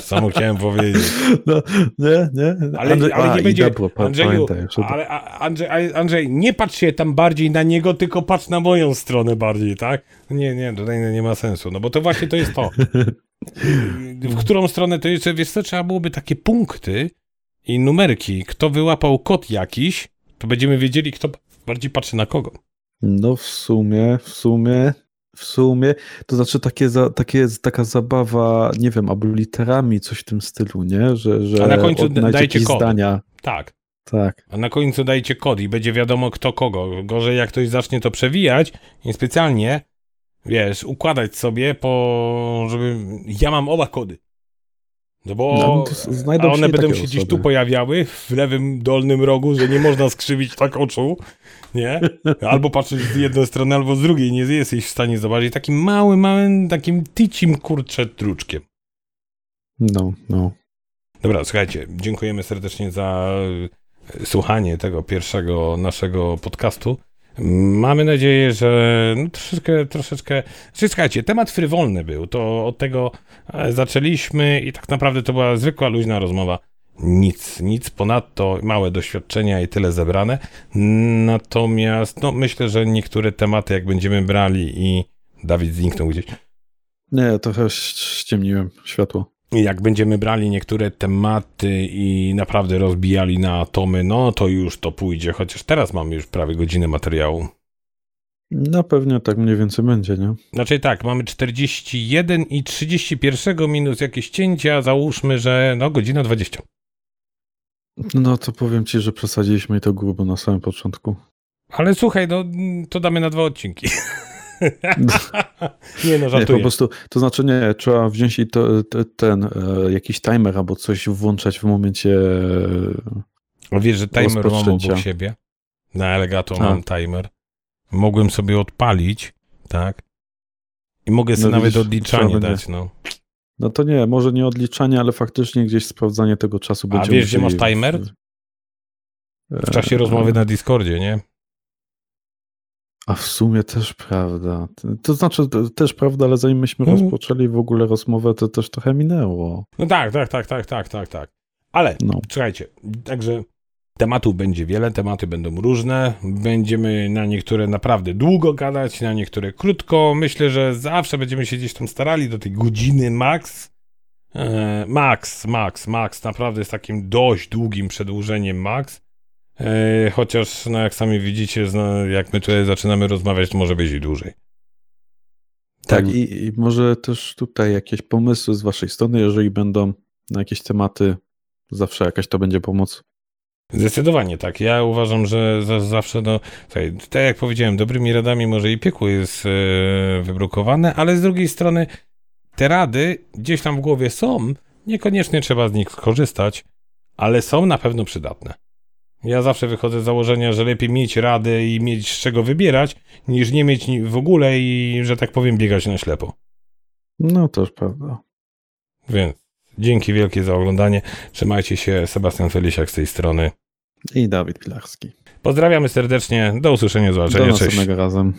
Samo chciałem powiedzieć. No, nie, nie. Ale, Andrzej, ale nie będzie. Dobro, Andrzeju, ale Andrzej, Andrzej, nie patrz się tam bardziej na niego, tylko patrz na moją stronę bardziej, tak? Nie, nie, tutaj nie ma sensu, no bo to właśnie to jest to. [laughs] W którą stronę to jeszcze, wiesz co, trzeba byłoby takie punkty i numerki. Kto wyłapał kod jakiś, to będziemy wiedzieli, kto bardziej patrzy na kogo. No w sumie, w sumie w sumie, to znaczy takie, za, takie taka zabawa, nie wiem, albo literami, coś w tym stylu, nie? Że, że A na końcu dajcie kod. zdania. Tak. Tak. A na końcu dajcie kod i będzie wiadomo kto kogo. Gorzej jak ktoś zacznie to przewijać i specjalnie, wiesz, układać sobie po, żeby ja mam oba kody. No bo No, a one będą się gdzieś tu pojawiały, w lewym dolnym rogu, że nie można skrzywić tak oczu, nie? Albo patrzeć z jednej strony, albo z drugiej, nie jesteś w stanie zobaczyć. Takim małym, małym, takim tycim, kurczę, druczkiem. No, no. Dobra, słuchajcie, dziękujemy serdecznie za e, słuchanie tego pierwszego naszego podcastu. Mamy nadzieję, że no, troszeczkę, troszeczkę... Znaczy, słuchajcie, temat frywolny był, to od tego e, zaczęliśmy i tak naprawdę to była zwykła, luźna rozmowa. Nic, nic ponadto, małe doświadczenia i tyle zebrane. Natomiast, no, myślę, że niektóre tematy, jak będziemy brali i Dawid zniknął gdzieś, Nie, trochę ś- ściemniłem światło. Jak będziemy brali niektóre tematy i naprawdę rozbijali na atomy, no to już to pójdzie, chociaż teraz mamy już prawie godzinę materiału. No pewnie tak mniej więcej będzie, nie? Znaczy tak, mamy 41 i 31 minus jakieś cięcia, załóżmy, że no godzina 20. No to powiem ci, że przesadziliśmy i to grubo na samym początku. Ale słuchaj, no to damy na dwa odcinki. [laughs] [laughs] nie no, Nie, po żartuję. prostu, to znaczy nie, trzeba wziąć i to, te- ten, e, jakiś timer albo coś włączać w momencie... A Wiesz, że timer mam obok siebie? Na Elgato A. mam timer. Mogłem sobie odpalić, tak? I mogę sobie No nawet widzisz, odliczanie dać, no. No to nie, może nie odliczanie, ale faktycznie gdzieś sprawdzanie tego czasu będzie. wiesz, gdzie masz timer? W czasie rozmowy na Discordzie, nie? A w sumie też prawda. To znaczy to też prawda, ale zanim myśmy Mhm. rozpoczęli w ogóle rozmowę, to też trochę minęło. No tak, tak, tak, tak, tak, tak, tak. Ale No. słuchajcie, także tematów będzie wiele, tematy będą różne. Będziemy na niektóre naprawdę długo gadać, na niektóre krótko. Myślę, że zawsze będziemy się gdzieś tam starali do tej godziny max. E, max, max, max. Naprawdę jest takim dość długim przedłużeniem max. E, chociaż, no jak sami widzicie, jak my tutaj zaczynamy rozmawiać, to może być i dłużej. Tak, i, i może też tutaj jakieś pomysły z waszej strony, jeżeli będą na jakieś tematy, zawsze jakaś to będzie pomoc. Zdecydowanie tak. Ja uważam, że za, zawsze, no, słuchaj, tak jak powiedziałem, dobrymi radami może i piekło jest e, wybrukowane, ale z drugiej strony te rady gdzieś tam w głowie są, niekoniecznie trzeba z nich skorzystać, ale są na pewno przydatne. Ja zawsze wychodzę z założenia, że lepiej mieć rady i mieć z czego wybierać, niż nie mieć w ogóle i, że tak powiem, biegać na ślepo. No też prawda. Więc dzięki wielkie za oglądanie. Trzymajcie się. Sebastian Felisiak z tej strony. I Dawid Pilarski. Pozdrawiamy serdecznie. Do usłyszenia, Do zobaczenia. Cześć. następnego razem.